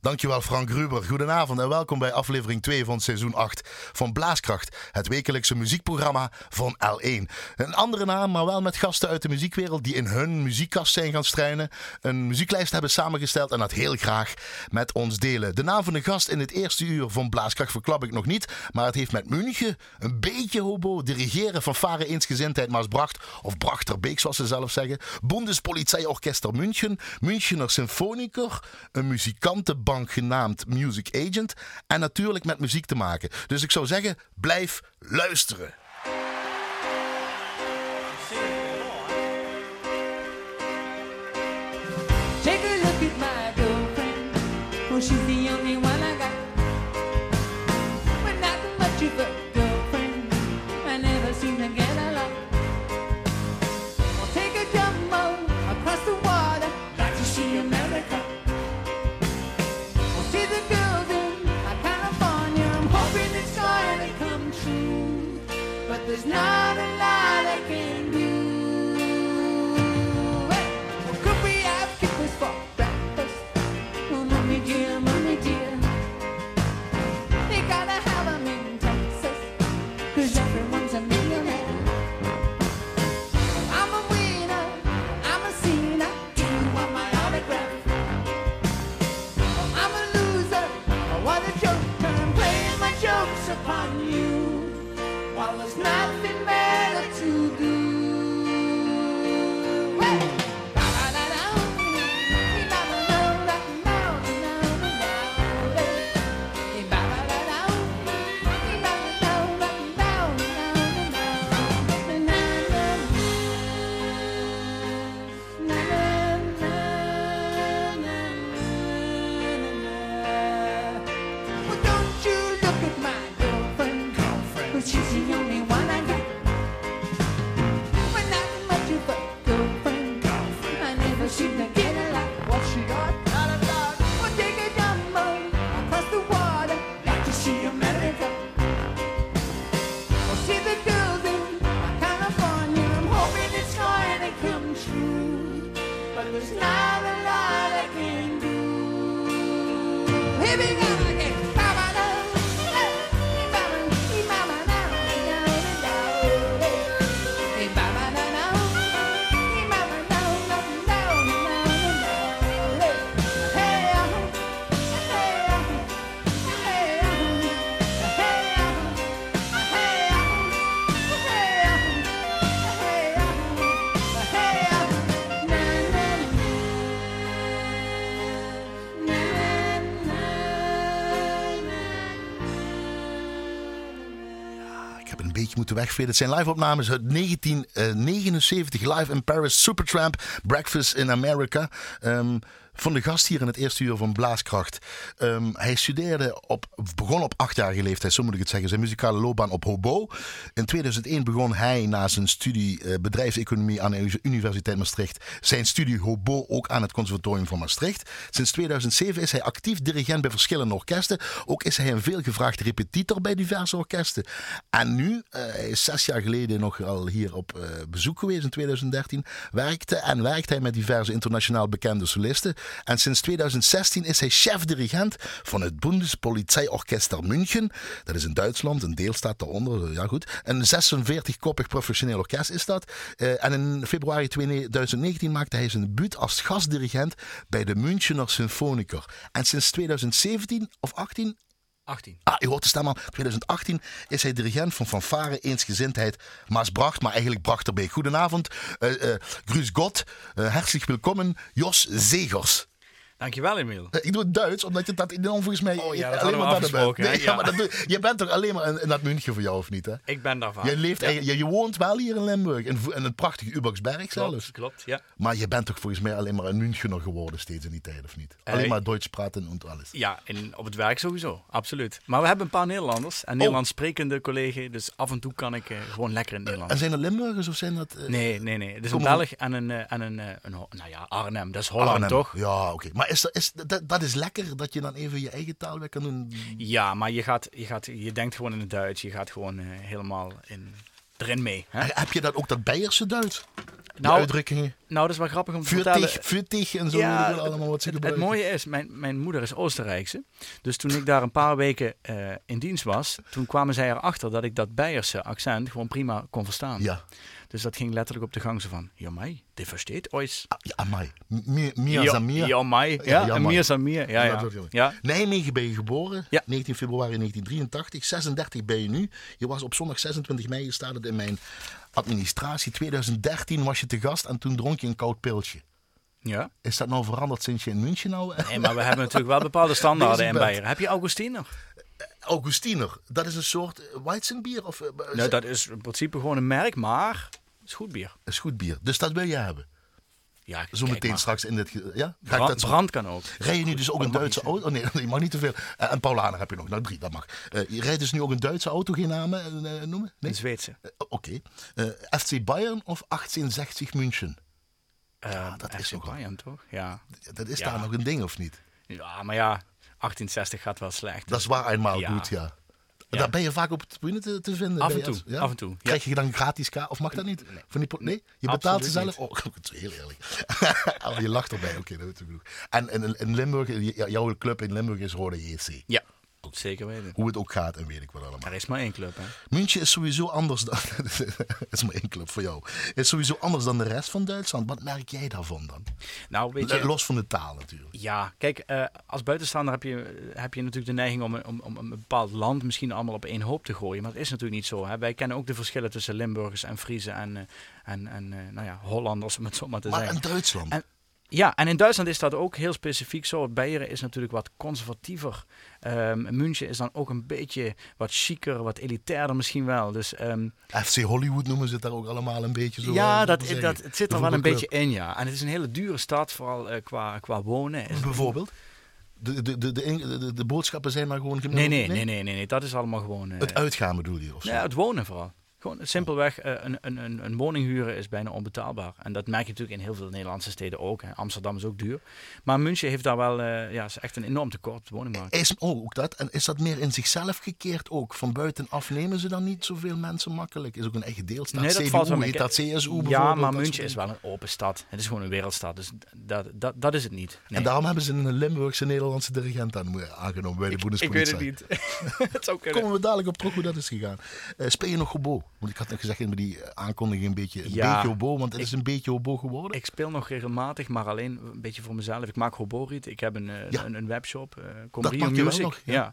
Dankjewel Frank Gruber. Goedenavond en welkom bij aflevering 2 van seizoen 8 van Blaaskracht. Het wekelijkse muziekprogramma van L1. Een andere naam, maar wel met gasten uit de muziekwereld die in hun muziekkast zijn gaan struinen. Een muzieklijst hebben samengesteld en dat heel graag met ons delen. De naam van de gast in het eerste uur van Blaaskracht verklap ik nog niet. Maar het heeft met München, een beetje hobo, dirigeren van Varen Eensgezindheid Maasbracht. Of Brachterbeek zoals ze zelf zeggen. Bundespolizeiorchester München. Münchener Symfoniker. Een genaamd Music Agent. En natuurlijk met muziek te maken. Dus ik zou zeggen, blijf luisteren. Take a look at my girlfriend. Moeten. Het zijn live-opnames uit 1979. Live in Paris, Supertramp, Breakfast in America. Ehm, van de gast hier in het eerste uur van Blaaskracht. Ehm, hij studeerde op, begon op achtjarige leeftijd, zo moet ik het zeggen, zijn muzikale loopbaan op hobo. In 2001 begon hij na zijn studie eh, bedrijfseconomie aan de Universiteit Maastricht zijn studie hobo ook aan het Conservatorium van Maastricht. Sinds 2007 is hij actief dirigent bij verschillende orkesten. Ook is hij een veelgevraagde repetitor bij diverse orkesten. En nu, eh, is zes jaar geleden nog al hier op eh, bezoek geweest in 2013, werkte en werkt hij met diverse internationaal bekende solisten. En sinds 2016 is hij chef-dirigent van het Bundespolizeiorchester München. Dat is in Duitsland, een deelstaat daaronder. Ja, goed. Een 46-koppig professioneel orkest is dat. Eh, en in februari 2019 maakte hij zijn debuut als gastdirigent bij de Münchener Symfoniker. En sinds 2017 of 18 18. Ah, u hoort de stem al. 2018 is hij dirigent van Fanfare Eensgezindheid Maasbracht, maar eigenlijk Brachterbeek. Goedenavond, uh, uh, Grüß Gott, uh, hartelijk welkom, Jos Zegers. Dankjewel, Emiel. Eh, Ik doe het Duits, omdat je dat dan volgens mij Oh ja, dat alleen hadden we maar dat bent. Nee, ja, Ja. maar dat doe, je bent toch alleen maar in, in dat München voor jou, of niet? Hè? Ik ben daarvan. Je, leeft, Ja, je, je woont wel hier in Limburg, in, in het prachtige Ubaksberg zelfs. Klopt, klopt, ja. Maar je bent toch volgens mij alleen maar een Münchener geworden steeds in die tijd, of niet? Eh, Alleen maar Duits praten en alles. Ja, en op het werk sowieso, absoluut. Maar we hebben een paar Nederlanders en Nederlands sprekende collega's, dus af en toe kan ik eh, gewoon lekker in het En zijn er Limburgers of zijn dat... eh, Nee, nee, nee. Het is een. Belg en een, eh, en een, eh, een, nou ja, Arnhem, dat is Holland Arnhem? toch? Ja, oké. Maar is, is, dat, dat is lekker dat je dan even je eigen taal weer kan doen. Ja, maar je, gaat, je, gaat, je denkt gewoon in het Duits, je gaat gewoon eh, helemaal in... erin mee. Hè? Heb je dat ook dat Beierse Duits? Nou, uitdrukkingen? nou, dat is wel grappig om te vertellen. Vuurtig, en zo. Ja, allemaal wat ze het, het gebruiken. mooie is, mijn, mijn moeder is Oostenrijkse. Dus toen ik daar een paar weken eh, in dienst was, toen kwamen zij erachter dat ik dat Beierse accent gewoon prima kon verstaan. Ja. Dus dat ging letterlijk op de gang zo van, ja mij, dit versteet ooit. Ah, ja, amai. Meer, meer ja, dan meer. Ja, meer dan meer. Ja, Ja. Nijmegen ben je geboren, Ja. 19 februari 1983. 36 ben je nu. Je was op zondag 26 mei, je staat het in mijn administratie. 2013 was je te gast en toen dronk je een koud piltje. ja. Is dat nou veranderd sinds je in München nou... Nee, maar we hebben natuurlijk wel bepaalde standaarden in. Beieren. Heb je Augustiner? Augustiner, dat is een soort eh, Weizenbier of... eh, Nou, dat is in principe gewoon een merk, maar het is goed bier. is goed bier. Dus dat wil je hebben. Ja, Zo meteen maar. straks in dit... Ja? Ga ik Brand, dat brand kan ook. Rij je nu dus ook een Duitse auto? Oh nee, je mag niet te veel. Eh, en Paulaner heb je nog. Nou, drie, dat mag. Eh, je rijdt dus nu ook een Duitse auto, geen namen noemen? Nee? Een Zweedse. Oké. FC Bayern of 1860 München? Uh, dat is Bayern, toch? Ja. Dat is Ja. daar nog een ding, of niet? ja, maar ja, 1860 gaat wel slecht. Dat is waar eenmaal Ja. goed, ja. Ja. Daar ben je vaak op de tribune te, te vinden. Af en toe, ja? af en toe, ja. Krijg je dan gratis ka Of mag dat niet? Van die nee? Je betaalt ze zelf? Oh, het is heel eerlijk. oh, je lacht erbij. Oké, dat is genoeg. En in, in Limburg, jouw club in Limburg is Rode JC. Ja, zeker weten. Hoe het ook gaat en weet ik wat allemaal. Er is maar één club, hè. München is sowieso anders dan... Is maar één club voor jou. Is sowieso anders dan de rest van Duitsland. Wat merk jij daarvan dan? Nou, weet je... Los van de taal natuurlijk. Ja, kijk, eh, als buitenstaander heb je, heb je natuurlijk de neiging om, om, om een bepaald land misschien allemaal op één hoop te gooien. Maar dat is natuurlijk niet zo. Hè. Wij kennen ook de verschillen tussen Limburgers en Friesen en, eh, en, en eh, nou ja, Hollanders, om het zo maar te Maar zeggen. in Duitsland... En- Ja, en in Duitsland is dat ook heel specifiek zo. Beieren is natuurlijk wat conservatiever. Ehm München is dan ook een beetje wat chiquer, wat elitairder misschien wel. Dus ehm, FC Hollywood noemen ze het daar ook allemaal een beetje zo. ja, eh, dat, dat, het zit er wel een beetje in, ja. En het is een hele dure stad, vooral eh, qua, qua wonen. Bijvoorbeeld? De, de, de, de, boodschappen zijn maar gewoon... Nee, nee, nee, nee, nee, nee, dat is allemaal gewoon... eh, Het uitgaan bedoel je? Of zo? ja, het wonen vooral. Gewoon simpelweg, eh, een, een, een, een woning huren is bijna onbetaalbaar. En dat merk je natuurlijk in heel veel Nederlandse steden ook. Hè. Amsterdam is ook duur. Maar München heeft daar wel, eh, ja, is echt een enorm tekort op de woningmarkt. Is, oh, ook dat. En is dat meer in zichzelf gekeerd ook? Van buitenaf nemen ze dan niet zoveel mensen makkelijk? Is ook een eigen deelstaat. Nee, dat CDU valt wel mee. heet dat CSU Ja, maar München is wel een open stad. Het is gewoon een wereldstad. Dus dat, dat, dat is het niet. Nee. En daarom hebben ze een Limburgse Nederlandse dirigent aan, aangenomen bij de ik Bundespolizei. weet het niet. het zou. Komen we dadelijk op terug hoe dat is gegaan. Eh, speel je nog hobo? Want ik had net gezegd in die eh, aankondiging een beetje, een Ja. beetje hobo, want het Ik- is een beetje hobo geworden. Ik speel nog regelmatig, maar alleen een beetje voor mezelf. Ik maak hoboriet. Ik heb een, eh, Ja. een, een webshop, eh Dat Combrio Music. nog, ja. ja.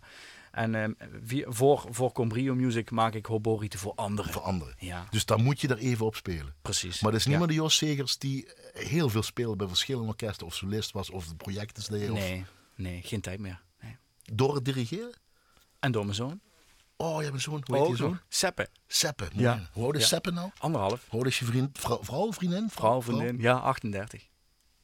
En ehm, via- voor, voor Combrio Music maak ik hoborieten voor anderen. voor anderen. Ja, Dus daar moet je er even op spelen. precies. Maar dat is niet meer de Jos Segers die heel veel speelde bij verschillende orkesten of solist was of de projecten deed. Of Nee, nee, geen tijd meer. Nee. door het dirigeren? En door mijn zoon. Oh, je hebt een zoon. Hoe heet Ook zoon? nog. Seppe. Seppe. Ja. Hoe oud is Ja. Seppe nou? Anderhalf. Hoe oud is je vriend? Vrouw, vrouw vriendin? Vrouw, vriendin. Ja, 38.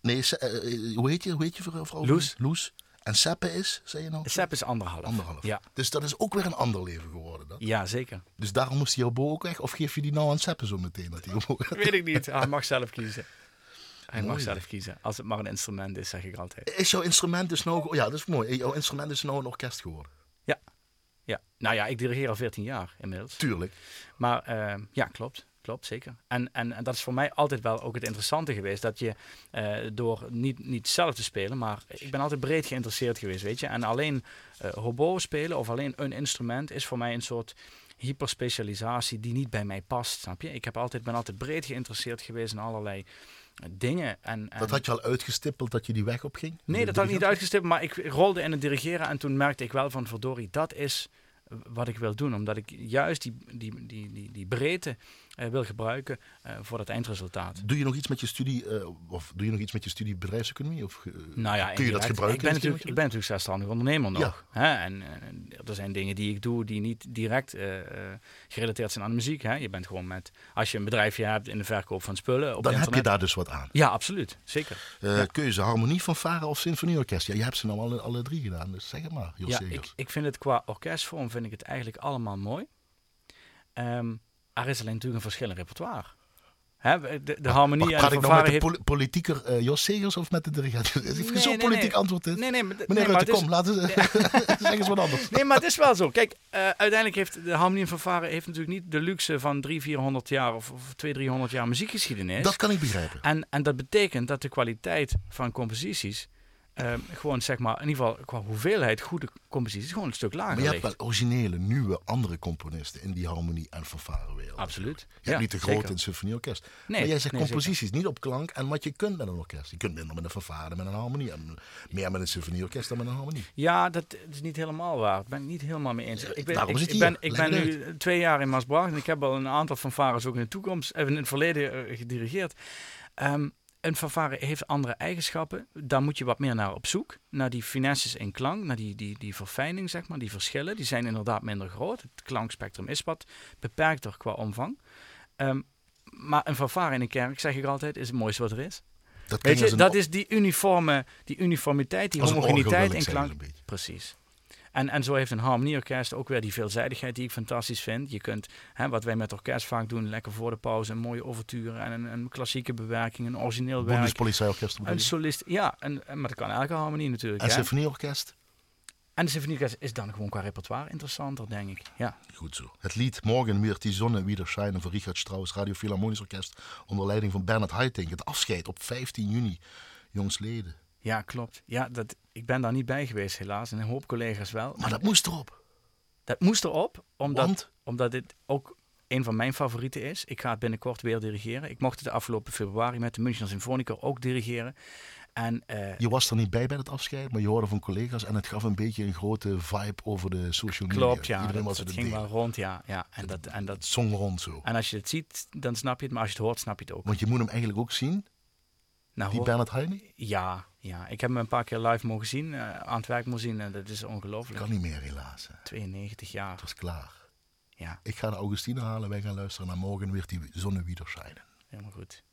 Nee, Se- eh, eh, hoe heet je? Hoe heet je vrouw? vrouw Loes. Loes. En Seppe is, zei je nou? Seppe is anderhalf. Anderhalf. Ja. Dus dat is ook weer een ander leven geworden. Dan. ja, zeker. Dus daarom moest hij jouw bo ook weg? Of geef je die nou aan Seppe zo meteen? Dat hij Weet ik niet. Hij mag zelf kiezen. Hij mag zelf kiezen. Als het maar een instrument is, zeg ik altijd. Is jouw instrument dus nou... Ja, dat is mooi. Jouw instrument is nou een orkest geworden. Ja. Nou ja, ik dirigeer al 14 jaar inmiddels. Tuurlijk. Maar eh, ja, klopt. Klopt, zeker. En, en, en dat is voor mij altijd wel ook het interessante geweest. Dat je eh, door niet, niet zelf te spelen, maar ik ben altijd breed geïnteresseerd geweest, weet je. En alleen eh hobo spelen of alleen een instrument is voor mij een soort hyperspecialisatie die niet bij mij past, snap je? Ik heb altijd, ben altijd breed geïnteresseerd geweest in allerlei dingen. En, en Dat had je al uitgestippeld dat je die weg op ging? Nee, dat had ik niet uitgestippeld, maar ik rolde in het dirigeren en toen merkte ik wel van verdorie, dat is wat ik wil doen. Omdat ik juist die, die, die, die, die breedte wil gebruiken eh, voor het eindresultaat. Doe je nog iets met je studie, eh, of doe je nog iets met je studie bedrijfsieconomie? Of, eh, Nou ja, kun je dat gebruiken? Ik ben, natuurlijk, ik ben natuurlijk zelfstandig ondernemer nog. Ja. Hè? En eh, er zijn dingen die ik doe die niet direct eh, eh, gerelateerd zijn aan de muziek. Hè? Je bent gewoon met, als je een bedrijfje hebt in de verkoop van spullen op je? Dan heb je internet. daar dus wat aan. Ja, absoluut. Zeker. Eh Ja. Keuze, harmonie, fanfare of symfonieorkest? Ja, je hebt ze nou alle, alle drie gedaan, dus zeg het maar, Jos Ja, ik, ik vind het qua orkestvorm vind ik het eigenlijk allemaal mooi. Ehm, er is alleen natuurlijk een verschil in repertoire. Hè, de, de harmonie Maar en de ik nou met de heeft... politieker eh, Jos Segers of met de dirigent? Nee, zo'n nee, politiek nee. antwoord dit? Nee, nee, maar, Meneer nee, Rutte, het is- kom, laten we zeg eens wat anders. Nee, maar het is wel zo. Kijk, eh, uiteindelijk heeft de harmonie en fanfare heeft natuurlijk niet de luxe van 300, 400 jaar of, of 200, 300 jaar muziekgeschiedenis. Dat kan ik begrijpen. En, en dat betekent dat de kwaliteit van composities ehm, gewoon zeg maar, in ieder geval qua hoeveelheid goede composities, gewoon een stuk lager Maar je hebt wel originele, nieuwe, andere componisten in die harmonie- en fanfarewereld. Absoluut. Je Ja, hebt niet de grote zeker. in het symfonieorkest. Nee, maar jij zegt nee, composities, niet op klank en wat je kunt met een orkest. Je kunt minder met een fanfare, met een harmonie. En meer met een symfonieorkest dan met een harmonie. Ja, dat is niet helemaal waar. Ik ben het niet helemaal mee eens. Ik ben, daarom ik, ik ben, ik nu twee jaar in Maasbracht en ik heb al een aantal fanfares ook in de toekomst, even in het verleden eh, gedirigeerd. Ehm, een fanfare heeft andere eigenschappen. Daar moet je wat meer naar op zoek. Naar die finesses in klank, naar die, die, die verfijning, zeg maar, die verschillen. Die zijn inderdaad minder groot. Het klankspectrum is wat beperkter qua omvang. Ehm, maar een fanfare in een kerk, zeg ik altijd, is het mooiste wat er is. Dat Weet je, dat is die, uniforme, die uniformiteit, die homogeniteit in klank. Precies. En, en zo heeft een harmonieorkest ook weer die veelzijdigheid die ik fantastisch vind. Je kunt, hè, wat wij met orkest vaak doen, lekker voor de pauze een mooie overture en een, een klassieke bewerking, een origineel werk. Bundespolizeiorkest. bedoel Een solist, ja, en, en- maar dat kan elke harmonie natuurlijk. En symfonieorkest? En de symfonieorkest is dan gewoon qua repertoire interessanter, denk ik. Ja. Goed zo. Het lied Morgen weer die zonne wieder schijnen van Richard Strauss, Radio Philharmonisch Orkest, onder leiding van Bernard Haitink. Het afscheid op 15 juni, jongsleden. Ja, klopt. Ja, dat, ik ben daar niet bij geweest helaas en een hoop collega's wel. Maar dat moest erop. Dat moest erop, omdat, Want? omdat dit ook een van mijn favorieten is. Ik ga het binnenkort weer dirigeren. Ik mocht het de afgelopen februari met de München Symfonicor ook dirigeren. En eh, Je was er niet bij bij het afscheid, maar je hoorde van collega's en het gaf een beetje een grote vibe over de social media. klopt, ja. Iedereen Dat, was het ging wel rond, ja. ja. En, dat, en, dat, zong rond zo. en als je het ziet, dan snap je het. Maar als je het hoort, snap je het ook. Want je moet hem eigenlijk ook zien, nou, die Bernard Heine? Ja, ja, ik heb hem een paar keer live mogen zien, eh, aan het werk mogen zien. En dat is ongelooflijk. Kan niet meer helaas. 92 jaar. Het was klaar. Ja. Ik ga de Augustine halen, wij gaan luisteren naar morgen weer die zonne wieder schijnen. Helemaal goed.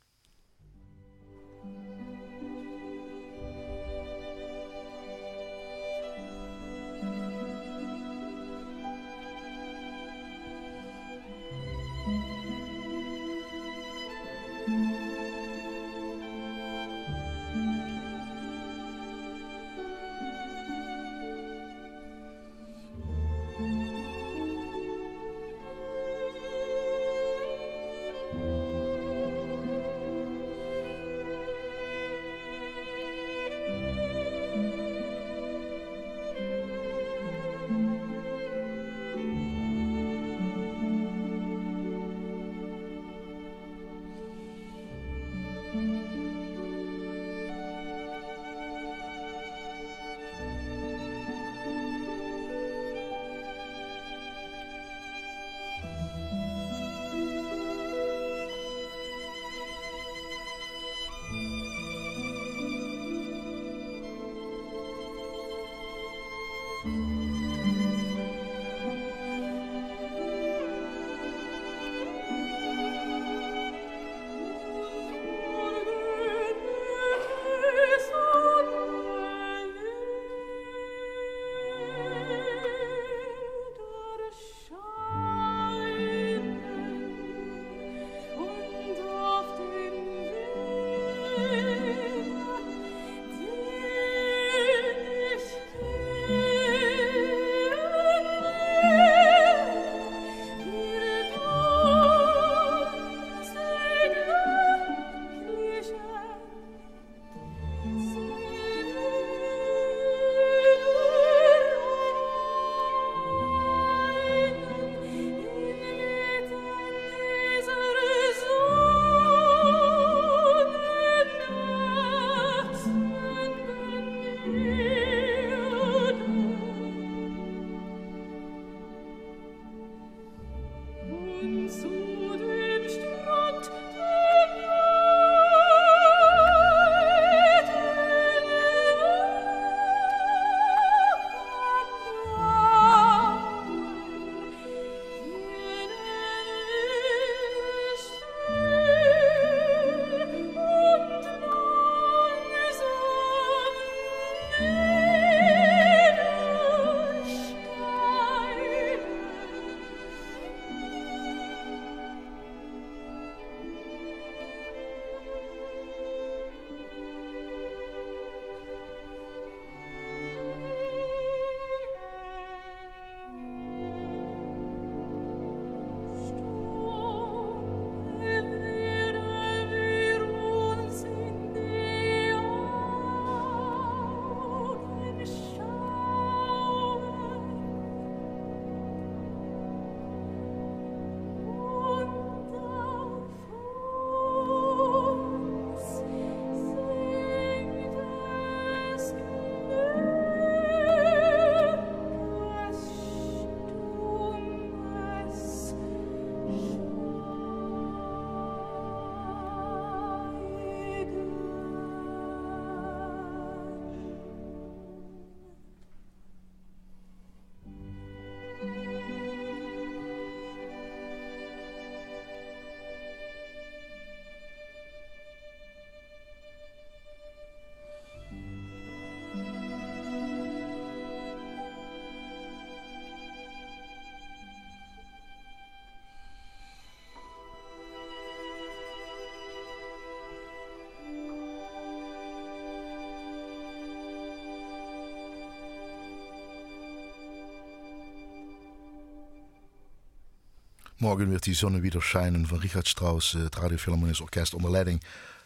Morgen werd die zonne wieder schijnen van Richard Strauss, eh, het Radio Philharmonisch Orkest onder leiding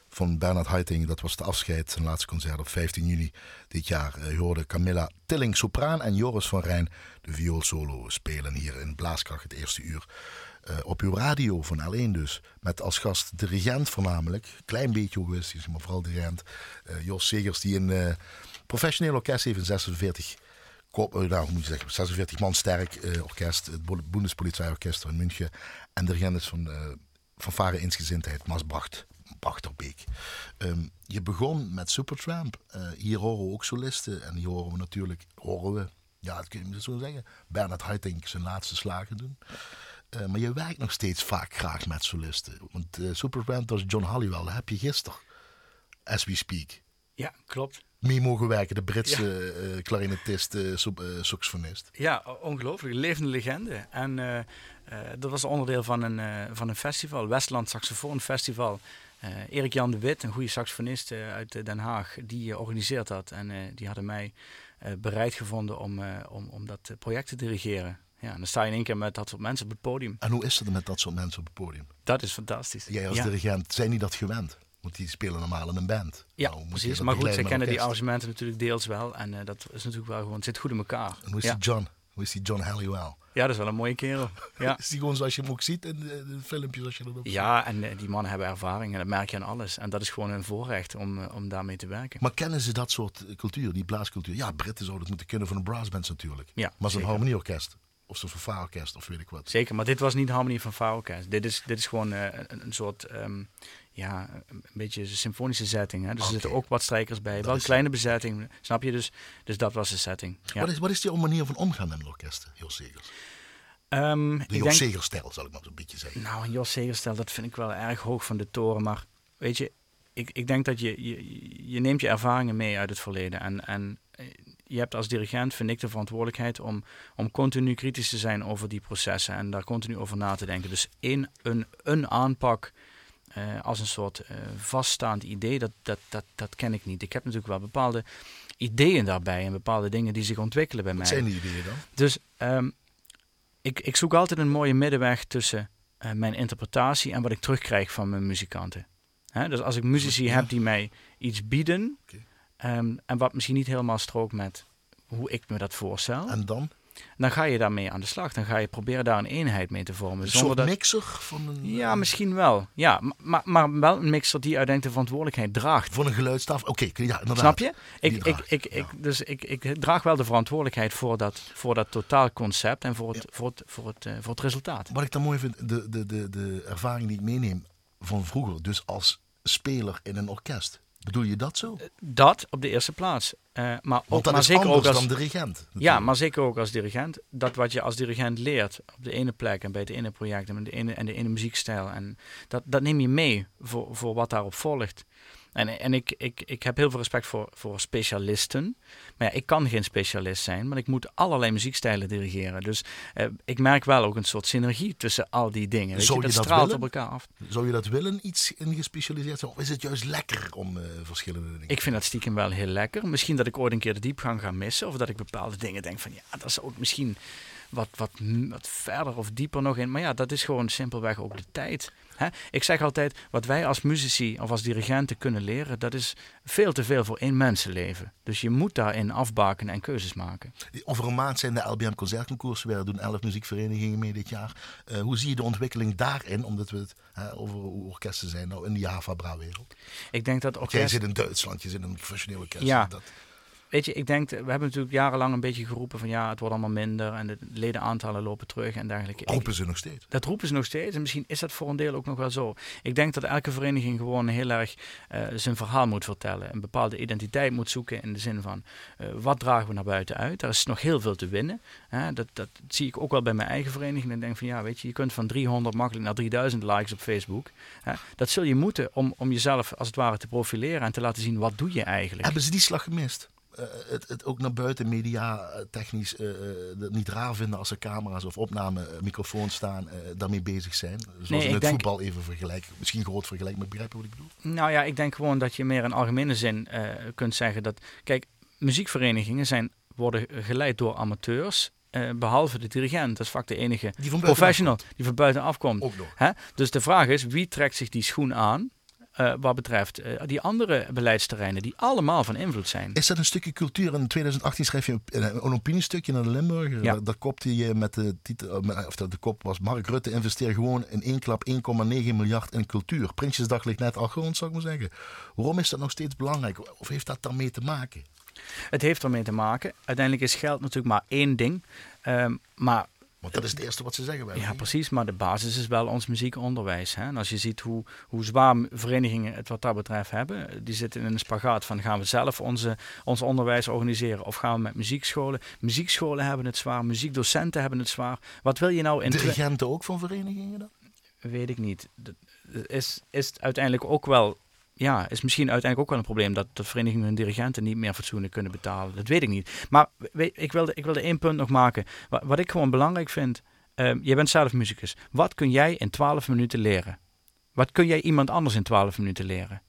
van Bernard Haitink. Dat was de afscheid, zijn laatste concert op 15 juni dit jaar. Eh, Je hoorde Camilla Tilling, sopraan en Joris van Rijn, de vioolsolo, spelen hier in Blaaskracht het eerste uur. Eh, op uw radio van L1 dus. Met als gast dirigent voornamelijk. Klein beetje egoïstisch, maar vooral dirigent. Eh, Jos Segers die een professioneel orkest heeft in 46 kop, eh, nou, hoe moet je zeggen, 46 man sterk eh, orkest, het Bundespolizeiorkest in München. En dirigent is van, eh van Varen Insgezindheid, Masbracht, Bachterbeek. Ehm, je begon met Supertramp. Eh, hier horen we ook solisten. En hier horen we natuurlijk, horen we, ja, dat kun je zo zeggen, Bernard Haitink zijn laatste slagen doen. Eh, maar je werkt nog steeds vaak graag met solisten. Want eh Supertramp was John Halliwell, heb je gisteren, as we speak, Ja, klopt. Mee mogen werken. De Britse eh clarinetist, eh, soep- eh, saxofonist. Ja, ongelooflijk. Levende legende. En eh, eh, dat was onderdeel van een, eh, van een festival, Westland Saxofoon Festival. Eh, Erik Jan de Wit, een goede saxofonist eh, uit eh, Den Haag, die eh, organiseert dat. En eh, die hadden mij eh, bereid gevonden om, eh, om, om dat eh, project te dirigeren. Ja, en dan sta je in één keer met dat soort mensen op het podium. En hoe is het met dat soort mensen op het podium? Dat is fantastisch. Jij als ja. dirigent, zijn die dat gewend? Want die spelen normaal in een band. Ja, Nou, precies. Maar goed, zij begeleiden kennen die arrangementen natuurlijk deels wel. En eh, dat is natuurlijk wel gewoon, het zit goed in elkaar. En hoe is ja. die John? Hoe is die John Halliwell? ja, dat is wel een mooie kerel. Ja. Is die gewoon zoals je hem ook ziet in de, de filmpjes als je erop Ja, en eh, die mannen hebben ervaring en dat merk je aan alles. En dat is gewoon een voorrecht om, eh, om daarmee te werken. Maar kennen ze dat soort cultuur, die blaascultuur? Ja, Britten zouden het moeten kunnen van een brassband natuurlijk. Ja, maar zo'n harmonieorkest. Of zo'n fanfareorkest of weet ik wat. Zeker, maar dit was niet Harmonie van. Dit is, dit is gewoon een, een soort, ehm, ja, een beetje een symfonische setting. Hè? Dus er zitten ook wat strijkers bij. Dat wel een kleine bezetting, snap je? Dus, dus dat was de setting. Ja. Wat, is, wat is die manier van omgaan met orkesten, Jos Segers? Ehm, De Jos Segers-stijl, zal ik maar zo'n beetje zeggen. Nou, een Jos Segerstel, dat vind ik wel erg hoog van de toren. Maar weet je, ik, ik denk dat je, je, je neemt je ervaringen mee uit het verleden. En, en eh, je hebt als dirigent, vind ik, de verantwoordelijkheid om, om continu kritisch te zijn over die processen. En daar continu over na te denken. Dus één, een, een aanpak eh, als een soort eh, vaststaand idee, dat, dat, dat, dat ken ik niet. Ik heb natuurlijk wel bepaalde ideeën daarbij en bepaalde dingen die zich ontwikkelen bij mij. Wat zijn die ideeën dan? Dus ehm, ik, ik zoek altijd een mooie middenweg tussen eh, mijn interpretatie en wat ik terugkrijg van mijn muzikanten. Hè, dus als ik muzici Ja. heb die mij iets bieden ehm, en wat misschien niet helemaal strookt met hoe ik me dat voorstel, En dan? Dan ga je daarmee aan de slag. Dan ga je proberen daar een eenheid mee te vormen. Een soort dat, mixer van een... ja, eh, misschien wel. Ja, maar, maar wel een mixer die uiteindelijk de verantwoordelijkheid draagt. Van een geluidstaf. Oké, ja, inderdaad. Snap je? Ik, ik, ik, ja. ik, dus ik, ik draag wel de verantwoordelijkheid voor dat, voor dat totaalconcept en voor het, voor het, voor het, eh, voor het resultaat. Wat ik dan mooi vind, de, de, de, de ervaring die ik meeneem van vroeger, dus als speler in een orkest. Bedoel je dat zo? Dat op de eerste plaats. Eh, maar ook, Want dat maar is zeker ook als, dan dirigent. Ja, maar zeker ook als dirigent. Dat wat je als dirigent leert op de ene plek en bij het ene project en de ene, en de ene muziekstijl. En dat, dat neem je mee voor, voor wat daarop volgt. En, en ik, ik, ik heb heel veel respect voor, voor specialisten. Maar ja, ik kan geen specialist zijn, maar ik moet allerlei muziekstijlen dirigeren. Dus eh, ik merk wel ook een soort synergie tussen al die dingen. Weet Zou je? Dat dat straalt willen? op elkaar af. Zou je dat willen, iets in gespecialiseerd zijn? Of is het juist lekker om eh, verschillende dingen Ik vind dat stiekem wel heel lekker. Misschien dat ik ooit een keer de diepgang ga missen. Of dat ik bepaalde dingen denk van ja, dat is ook misschien wat, wat, wat verder of dieper nog in. Maar ja, dat is gewoon simpelweg ook de tijd. Hè? Ik zeg altijd, wat wij als muzici of als dirigenten kunnen leren, dat is veel te veel voor één mensenleven. Dus je moet daarin afbaken en keuzes maken. Over een maand zijn de LBM Concertconcoursen weer. Er doen elf muziekverenigingen mee dit jaar. Eh, hoe zie je de ontwikkeling daarin? Omdat we het over hoe orkesten zijn nou in die Java-Bra-wereld. Ik denk dat Want Jij orkest... zit in Duitsland, je zit in een professioneel orkest. Ja. Dat, Weet je, ik denk, we hebben natuurlijk jarenlang een beetje geroepen van ja, het wordt allemaal minder en de ledenaantallen lopen terug en dergelijke. Ik- roepen ze nog steeds. Dat roepen ze nog steeds en misschien is dat voor een deel ook nog wel zo. Ik denk dat elke vereniging gewoon heel erg eh, zijn verhaal moet vertellen. Een bepaalde identiteit moet zoeken in de zin van eh, wat dragen we naar buiten uit. Daar is nog heel veel te winnen. Hè? Dat, dat zie ik ook wel bij mijn eigen vereniging. En denk van ja, weet je, je kunt van 300 makkelijk naar 3000 likes op Facebook. Hè? Dat zul je moeten om, om jezelf als het ware te profileren en te laten zien wat doe je eigenlijk. Hebben ze die slag gemist? Eh, het, het ook naar buiten media eh, technisch eh, het niet raar vinden als er camera's of opname eh, microfoons staan, daarmee bezig zijn. Zoals Nee, in ik het denk- voetbal even vergelijken. Misschien groot vergelijken, maar begrijp je wat ik bedoel? Nou ja, ik denk gewoon dat je meer in algemene zin kunt zeggen dat. Kijk, muziekverenigingen zijn, worden geleid door amateurs eh, behalve de dirigent. Dat is vaak de enige Die professional die van buitenaf komt. Ook nog. Hè? Dus de vraag is, wie trekt zich die schoen aan? Eh, wat betreft eh, die andere beleidsterreinen die allemaal van invloed zijn. Is dat een stukje cultuur? In 2018 schreef je een, een opiniestukje naar de Limburger. Ja. Dat, dat kopte je met de titel, eh, of de, de kop was Mark Rutte investeert gewoon in één klap 1,9 miljard in cultuur. Prinsjesdag ligt net al grond, zou ik maar zeggen. Waarom is dat nog steeds belangrijk? Of heeft dat daarmee te maken? Het heeft ermee te maken. Uiteindelijk is geld natuurlijk maar één ding. Ehm, maar Want dat is het eerste wat ze zeggen. Bij Ja, precies. Maar de basis is wel ons muziekonderwijs. Hè? En als je ziet hoe, hoe zwaar verenigingen het wat dat betreft hebben, die zitten in een spagaat van gaan we zelf onze, ons onderwijs organiseren of gaan we met muziekscholen. Muziekscholen hebben het zwaar, muziekdocenten hebben het zwaar. Wat wil je nou in... Dirigenten ook van verenigingen dan? Weet ik niet. Dat Is, is het uiteindelijk ook wel... Ja, is misschien uiteindelijk ook wel een probleem dat de verenigingen hun dirigenten niet meer fatsoenlijk kunnen betalen. Dat weet ik niet. Maar ik, wilde, ik wilde één punt nog maken. Wat, wat ik gewoon belangrijk vind. ehm jij bent zelf muzikus. Wat kun jij in 12 minuten leren? Wat kun jij iemand anders in 12 minuten leren?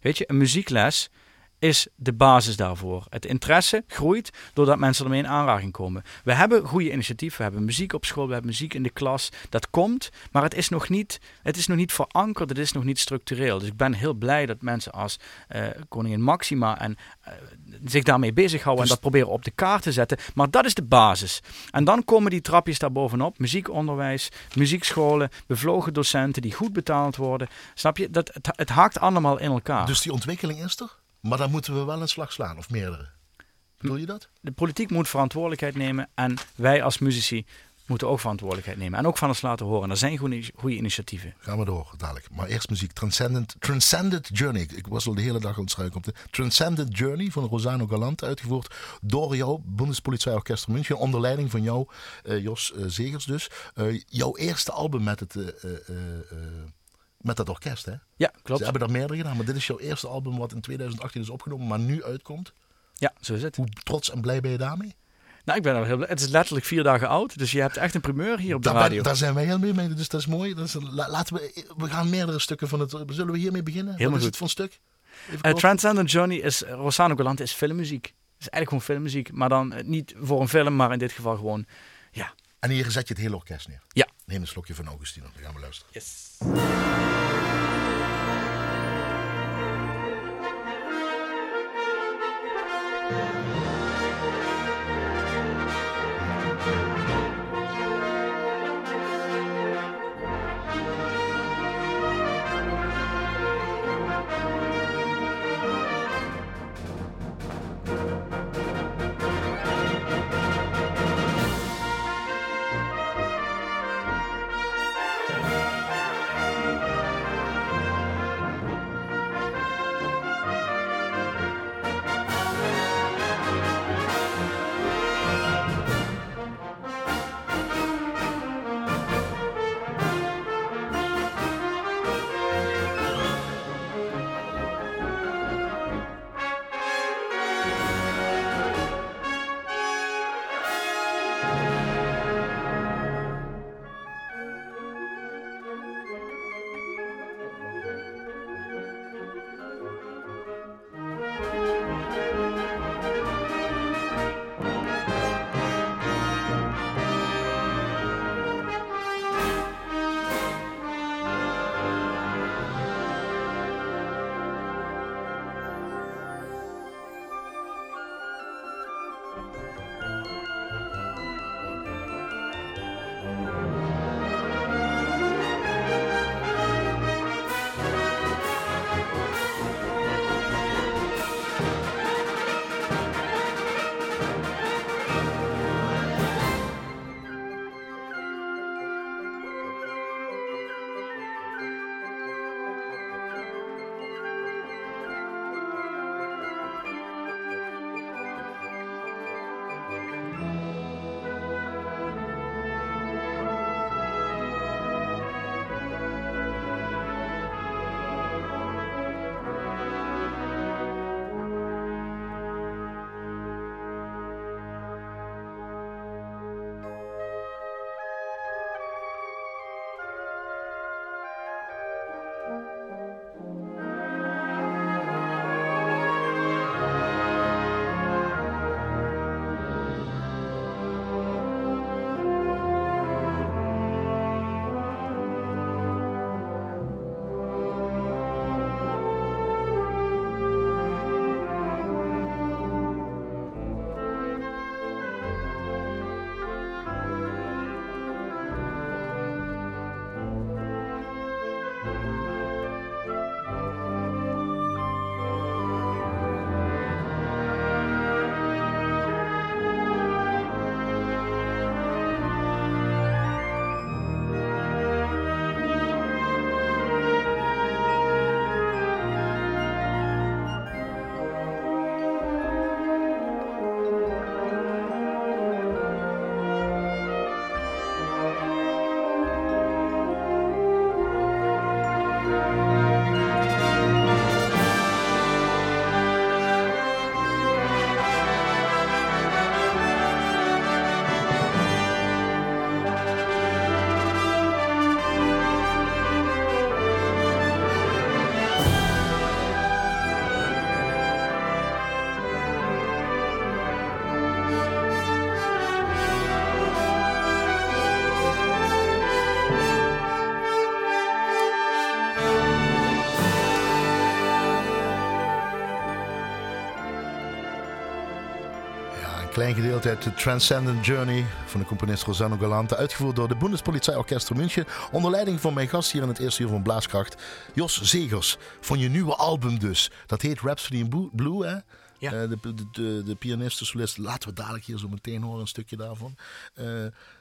Weet je, een muziekles is de basis daarvoor. Het interesse groeit doordat mensen ermee in aanraking komen. We hebben goede initiatieven. We hebben muziek op school, we hebben muziek in de klas. Dat komt, maar het is nog niet, het is nog niet verankerd, het is nog niet structureel. Dus ik ben heel blij dat mensen als eh, koningin Maxima en, eh, zich daarmee bezighouden Dus- en dat proberen op de kaart te zetten. Maar dat is de basis. En dan komen die trapjes daarbovenop. Muziekonderwijs, muziekscholen, bevlogen docenten die goed betaald worden. Snap je? Dat, het, het haakt allemaal in elkaar. Dus die ontwikkeling is er, maar dan moeten we wel een slag slaan, of meerdere. Bedoel je dat? de politiek moet verantwoordelijkheid nemen en wij als muzici moeten ook verantwoordelijkheid nemen. En ook van ons laten horen. Er zijn goede, goede initiatieven. Gaan we door, dadelijk. Maar eerst muziek. Transcendent, Transcendent Journey. Ik- was al de hele dag aan het struiken op de Transcendent Journey van Rosano Galante. Uitgevoerd door jou, Bundespolizeioorkest München. Onder leiding van jou, eh, Jos eh, Zegers dus. Eh, jouw eerste album met, het, met dat orkest, hè? Ja, Ze klopt. hebben er meerdere gedaan, maar dit is jouw eerste album wat in 2018 is opgenomen, maar nu uitkomt. Ja, zo is het. Hoe trots en blij ben je daarmee? Nou, ik ben er heel blij. Het is letterlijk vier dagen oud. Dus je hebt echt een primeur hier op de Daar, ben- radio. daar zijn wij heel mee mee, dus dat is mooi. Dat is, la- laten we, we gaan meerdere stukken van het... Zullen we hiermee beginnen? Helemaal Wat is goed. het voor een stuk? Eh. Transcendent Journey is, Rossano Galante is filmmuziek. Het is eigenlijk gewoon filmmuziek. Maar dan eh, niet voor een film, maar in dit geval gewoon, ja. En hier zet je het hele orkest neer. Ja. Neem een slokje van Augustino, dan gaan we luisteren. Yes. Gedeelte uit de Transcendent Journey van de componist Rosano Galante. Uitgevoerd door de Bundespolizei Orchestra München. Onder leiding van mijn gast hier in het eerste uur van Blaaskracht. Jos Zegers. Van je nieuwe album dus. Dat heet Rhapsody in Blue, hè? Ja. Eh, de, de, de, de pianist, de solist. Laten we dadelijk hier zo meteen horen, een stukje daarvan. Eh,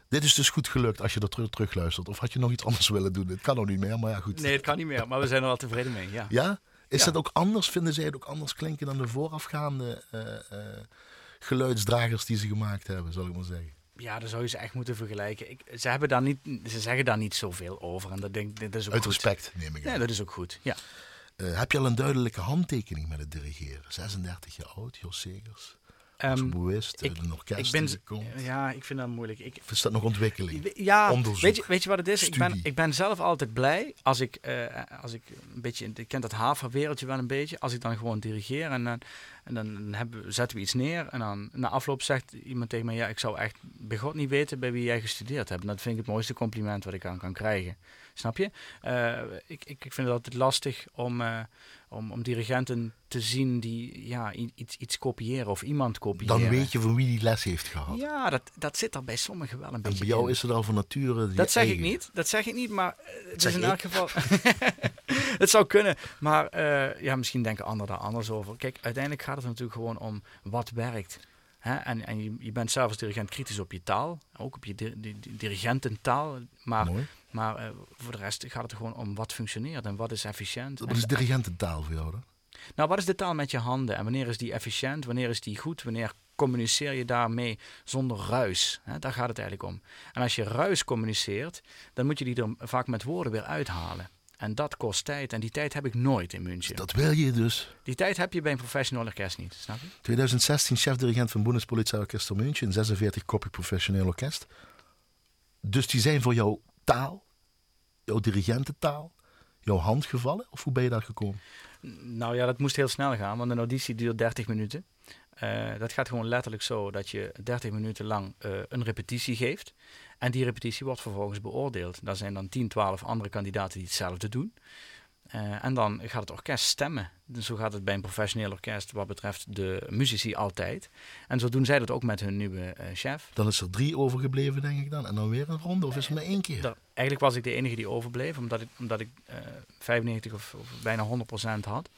dit is dus goed gelukt als je er terug, terug luistert. Of had je nog iets anders willen doen? Het kan nog niet meer, maar ja, goed. Nee, het kan niet meer, maar we zijn er wel tevreden mee. Ja. Ja? Is Ja. dat ook anders? Vinden zij het ook anders klinken dan de voorafgaande eh, geluidsdragers die ze gemaakt hebben, zal ik maar zeggen? Ja, dan zou je ze echt moeten vergelijken. Ik, ze, hebben daar niet, ze zeggen daar niet zoveel over. En dat, denk, dat is ook Uit goed. respect, neem ik aan. Ja, dat is ook goed. Ja. Eh, heb je al een duidelijke handtekening met het dirigeren? 36 jaar oud, Jos Segers. Ehm, ik- een orkest ik ben, komt. ja, ik vind dat moeilijk. Ik, is dat nog ontwikkeling? Ja, Onderzoek, weet je, weet je wat het is? Ik ben, ik ben zelf altijd blij als ik, eh, als ik een beetje, ik ken dat haverwereldje wel een beetje, als ik dan gewoon dirigeer en dan, en dan hebben, zetten we iets neer en dan na afloop zegt iemand tegen mij, ja, ik zou echt bij God niet weten bij wie jij gestudeerd hebt. En dat vind ik het mooiste compliment wat ik aan kan krijgen. Snap je? Eh, ik, ik, ik vind het altijd lastig om, eh, om, om dirigenten te zien die ja, iets, iets kopiëren of iemand kopiëren. Dan weet je van wie die les heeft gehad. Ja, dat, dat zit er bij sommigen wel een en beetje bij jou in. is het al van nature. Dat zeg ik niet, dat zeg ik niet, maar eh, het zeg is in ik. elk geval... het zou kunnen, maar eh, ja, misschien denken anderen daar anders over. Kijk, uiteindelijk gaat het natuurlijk gewoon om wat werkt. Hè? En, en je, je bent zelf als dirigent kritisch op je taal, ook op je di- di- di- dirigententaal, maar, Mooi. Maar eh, voor de rest gaat het gewoon om wat functioneert en wat is efficiënt. Wat is dirigententaal voor jou dan? nou, wat is de taal met je handen? En wanneer is die efficiënt? Wanneer is die goed? Wanneer communiceer je daarmee zonder ruis? Hè, daar gaat het eigenlijk om. En als je ruis communiceert, dan moet je die er vaak met woorden weer uithalen. En dat kost tijd. En die tijd heb ik nooit in München. Dat wil je dus. Die tijd heb je bij een professional orkest niet, snap je? 2016 chef-dirigent van Bundespolizei Orchester München, 46 koppig professioneel orkest. Dus die zijn voor jouw taal, jouw dirigententaal, jouw hand gevallen? Of hoe ben je daar gekomen? Nou ja, dat moest heel snel gaan, want een auditie duurt 30 minuten. Eh, dat gaat gewoon letterlijk zo dat je 30 minuten lang eh, een repetitie geeft. En die repetitie wordt vervolgens beoordeeld. Daar zijn dan 10, 12 andere kandidaten die hetzelfde doen. Eh, en dan gaat het orkest stemmen. Dus zo gaat het bij een professioneel orkest wat betreft de muzici altijd. En zo doen zij dat ook met hun nieuwe eh, chef. Dan is er drie overgebleven, denk ik dan. En dan weer een ronde, of is er maar één keer? Eigenlijk was ik de enige die overbleef, omdat ik, omdat ik eh 95 of, of bijna 100% had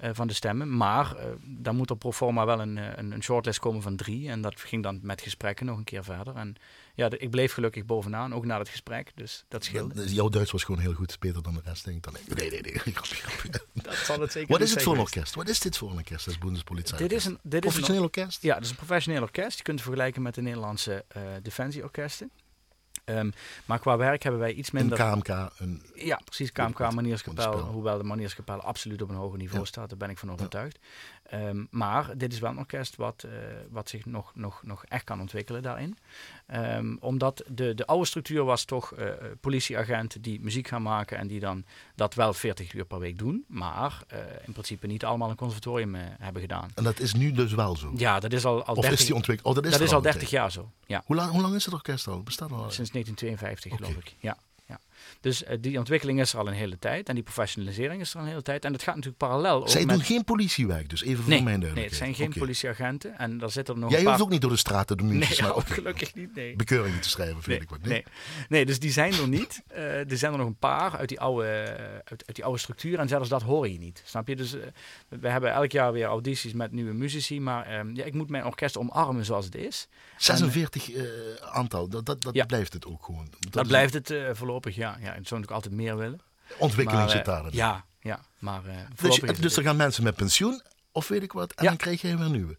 eh, van de stemmen. Maar eh, dan moet er pro forma wel een, eh, een, een shortlist komen van drie. En dat ging dan met gesprekken nog een keer verder. En ja, de- ik bleef gelukkig bovenaan, ook na het gesprek. Dus dat scheelde. Jouw Duits was gewoon heel goed, beter dan de rest, denk ik dan. Nee, nee, nee. Dat zal het zeker Wat is het voor een orkest? Wat is dit voor een orkest, dat is Bundespolizei? Dit is een, dit is een, Professioneel orkest? Ja, het is een professioneel orkest. Je kunt het vergelijken met de Nederlandse eh defensieorkesten. Ehm, maar qua werk hebben wij iets Een minder... KMK, een Ja, precies. KMK Manierskapel, hoewel de Manierskapel absoluut op een hoger niveau Ja. staat, daar ben ik van overtuigd. Ehm, maar dit is wel een orkest wat, eh, wat zich nog, nog, nog echt kan ontwikkelen daarin. Ehm, omdat de, de oude structuur was toch eh, politieagenten die muziek gaan maken en die dan dat wel 40 uur per week doen, maar eh, in principe niet allemaal een conservatorium eh, hebben gedaan. En dat is nu dus wel zo? Ja, dat is al, al of 30, is die ontwikkeld? Oh, dat is, dat is al een 30 tijd. jaar zo. Ja. Hoe lang, hoe lang is het orkest al? Bestaat al? Sinds 1952, Oké. geloof ik. Ja. Dus eh, die ontwikkeling is er al een hele tijd. En die professionalisering is er al een hele tijd. En dat gaat natuurlijk parallel Zij met... doen geen politiewerk, dus even voor nee, mijn nee, het duidelijkheid. zijn geen politieagenten. En daar zitten er nog Jij een paar... hoeft ook niet door de straten de muziek Nee, maar gelukkig niet, nee. bekeuringen te schrijven, vind Nee, ik wat. nee. nee, dus die zijn er niet. Eh, er zijn er nog een paar uit die oude, uit, uit die oude structuur. En zelfs dat hoor je niet. Snap je? Dus eh, we hebben elk jaar weer audities met nieuwe muzici. Maar ehm, ja, ik moet mijn orkest omarmen zoals het is. 46 eh, aantal, dat, dat, dat Ja. blijft het ook gewoon. Dat, Dat blijft het voorlopig, ja. Ja. Ik zou natuurlijk altijd meer willen. Ontwikkeling zit eh, daarin. Ja, ja. Maar eh Dus, dus er gaan mensen met pensioen, of weet ik wat, en Ja. dan krijg je weer nieuwe.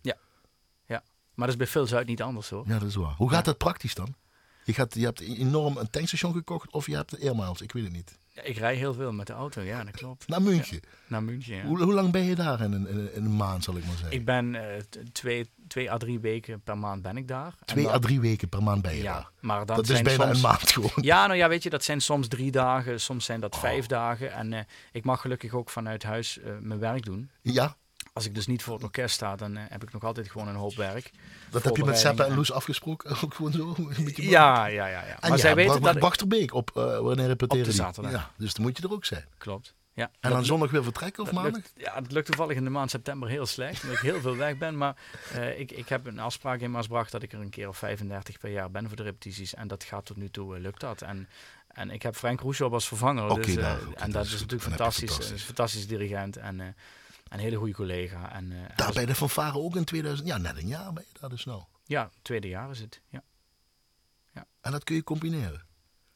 Maar dat is bij Phil Zuid niet anders hoor. Ja, dat is waar. Hoe gaat dat praktisch dan? Je, gaat, je hebt enorm een tankstation gekocht of je hebt airmiles, ik weet het niet. Ja, ik rij heel veel met de auto, ja, dat klopt. Naar München. Naar München, ja. Hoe, hoe lang ben je daar in een, in een- maand, zal ik maar zeggen? Ik ben eh, twee, twee à drie weken per maand ben ik daar. Twee dan- à drie weken per maand ben je Ja, daar. maar dat, Dat is zijn bijna soms, een maand gewoon. Ja, nou ja, weet je, dat zijn soms drie dagen, soms zijn Oh. dat vijf dagen. En eh, ik mag gelukkig ook vanuit huis eh, mijn werk doen. Ja, Als ik dus niet voor het orkest sta, dan eh, heb ik nog altijd gewoon een hoop werk. dat heb je met Seppe en. Loes afgesproken. Ook gewoon zo. Een beetje Ja, ja, ja. ja. En Maar ja, zij weten dat... Bachterbeek op, wanneer repeteren Op de zaterdag. Ja, dus dan moet je er ook zijn. Klopt. Ja. En Dat dan zondag weer vertrekken of Dat maandag? lukt, ja, het lukt toevallig in de maand september heel slecht. Omdat ik heel veel weg ben. Maar eh, ik, ik heb een afspraak in Maasbracht dat ik er een keer of 35 per jaar ben voor de repetities. En dat gaat tot nu toe, eh, lukt dat. En, en ik heb Frank Roeshoop als vervanger. Oké, dus, eh, nou, en dat dat is is, natuurlijk fantastisch. fantastisch. Een fantastische dirigent en een hele goede collega. En, en Daar bij de fanfare ook in 2000. Ja, net een jaar ben je daar dus nou. ja, tweede jaar is het. Ja. En dat kun je combineren.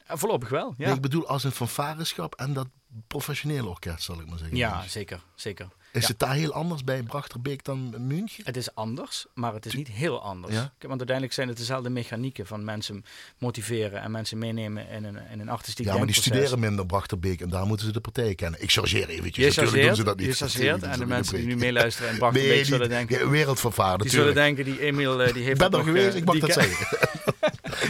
En voorlopig wel, ja. Nee, ik bedoel als een fanfareschap en dat professionele orkest, zal ik maar zeggen. ja, zeker, zeker. Is ja. het daar heel anders bij Brachterbeek dan München? Het is anders, maar het is niet heel anders. Ja? Want uiteindelijk zijn het dezelfde mechanieken van mensen motiveren en mensen meenemen in een, in een artistiek Ja, maar die studeren minder Brachterbeek en daar moeten ze de partij kennen. Ik chargeer eventjes, Je natuurlijk doen ze dat niet. je chargeert en de ze mensen die nu meeluisteren in Brachterbeek Nee, zullen denken... wereldvervaar Die zullen denken, die Emiel eh, die heeft Ik ben er geweest, eh, ik mag die dat zeggen.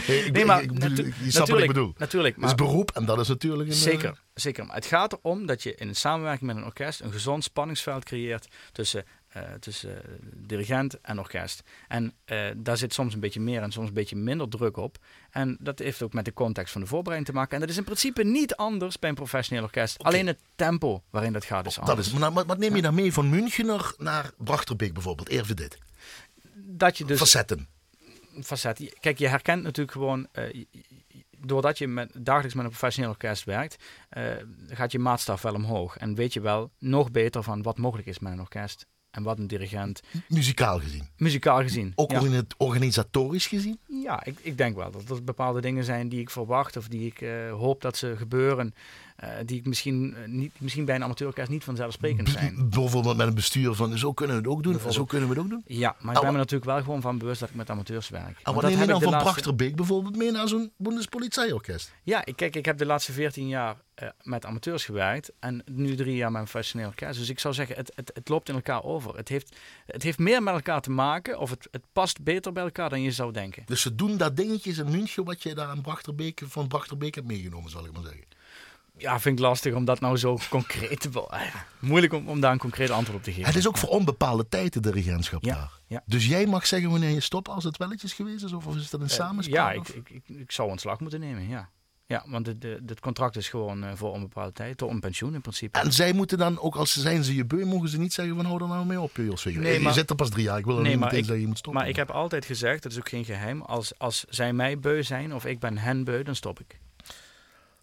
Nee, ik- maar ik natu- je snapt wat ik bedoel. natuurlijk. Het is Maar beroep en dat is natuurlijk een... eh, Zeker, zeker. Maar het gaat erom dat je in samenwerking met een orkest een gezond spanningsveld creëert tussen, eh, tussen dirigent en orkest. En eh, daar zit soms een beetje meer en soms een beetje minder druk op. En dat heeft ook met de context van de voorbereiding te maken. En dat is in principe niet anders bij een professioneel orkest. Alleen het tempo waarin dat gaat is Dat anders. is, maar maar wat neem je dan mee van München naar, Brachterbeek bijvoorbeeld? Even dit. Dat je dus Facetten. Facet. Kijk, je herkent natuurlijk gewoon, eh, doordat je met, dagelijks met een professioneel orkest werkt, eh, gaat je maatstaf wel omhoog. En weet je wel nog beter van wat mogelijk is met een orkest en wat een dirigent, Muzikaal gezien. muzikaal gezien. Ook ja. organi- organisatorisch gezien. Ja, ik, ik denk wel dat er bepaalde dingen zijn die ik verwacht of die ik eh, hoop dat ze gebeuren, eh, die ik misschien, eh, niet, misschien bij een amateurorkest niet vanzelfsprekend zijn. B- bijvoorbeeld met een bestuur van zo kunnen we het ook doen. En zo kunnen we het ook doen. Ja, maar ik Ah, ben me natuurlijk wel gewoon van bewust dat ik met amateurs werk. En Want wat neem je dan van laatste- Brachterbeek bijvoorbeeld mee naar zo'n Bundespolizeiorkest? Ja, ik, kijk, ik heb de laatste 14 jaar eh, met amateurs gewerkt en nu drie jaar met een professioneel orkest. Dus ik zou zeggen, het, het, het loopt in elkaar over. Het heeft, het heeft meer met elkaar te maken of het, het past beter bij elkaar dan je zou denken. Dus ze doen dat dingetjes in München wat je daar aan Brachterbeek, van Brachterbeek hebt meegenomen, zal ik maar zeggen. Ja, vind ik lastig om dat nou zo concreet te... ja, moeilijk om, om daar een concreet antwoord op te geven. Het is ook voor onbepaalde tijd de dirigentschap Ja, daar. ja. Dus jij mag zeggen wanneer je stopt als het welletjes geweest is? Of is dat een Eh, samenspraak? Ja, ik, ik, ik, ik zou ontslag moeten nemen, ja. Ja, want het, contract is gewoon eh, voor onbepaalde tijd, tot een pensioen in principe. En zij moeten dan, ook als ze zijn ze je beu, mogen ze niet zeggen van hou er nou mee op, Jos. Nee, je maar- zit er pas drie jaar, ik wil er Nee, niet meteen zeggen je moet stoppen. Maar ik heb altijd gezegd, dat is ook geen geheim, als, als zij mij beu zijn of ik ben hen beu, dan stop ik.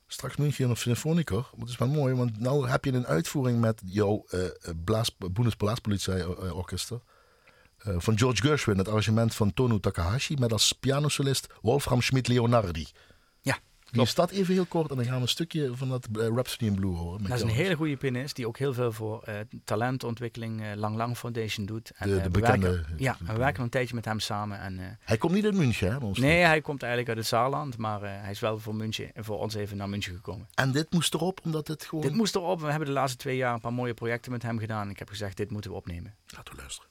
Straks München of maar dat is wel mooi, want nou heb je een uitvoering met jouw uh, Blaas, Bundesblaaspolizei-orkester. Uh, van George Gershwin, het arrangement van Tonu Takahashi, met als pianosolist Wolfram Schmidt-Leonardi. Ja, Die is dat even heel kort en dan gaan we een stukje van dat uh, Rhapsody in Blue horen. Dat is een hele goede pianist die ook heel veel voor uh, talentontwikkeling uh, Lang Lang Foundation doet. En, De- we bekende- werken, ja, we werken een tijdje met hem samen. En, Hij komt niet uit München, hè? ons nee, hij komt eigenlijk uit het Saarland, maar hij is wel voor, München, voor ons even naar München gekomen. En dit moest erop, omdat het gewoon... Dit moest erop. We hebben de laatste twee jaar een paar mooie projecten met hem gedaan. Ik heb gezegd, dit moeten we opnemen. Laten we luisteren.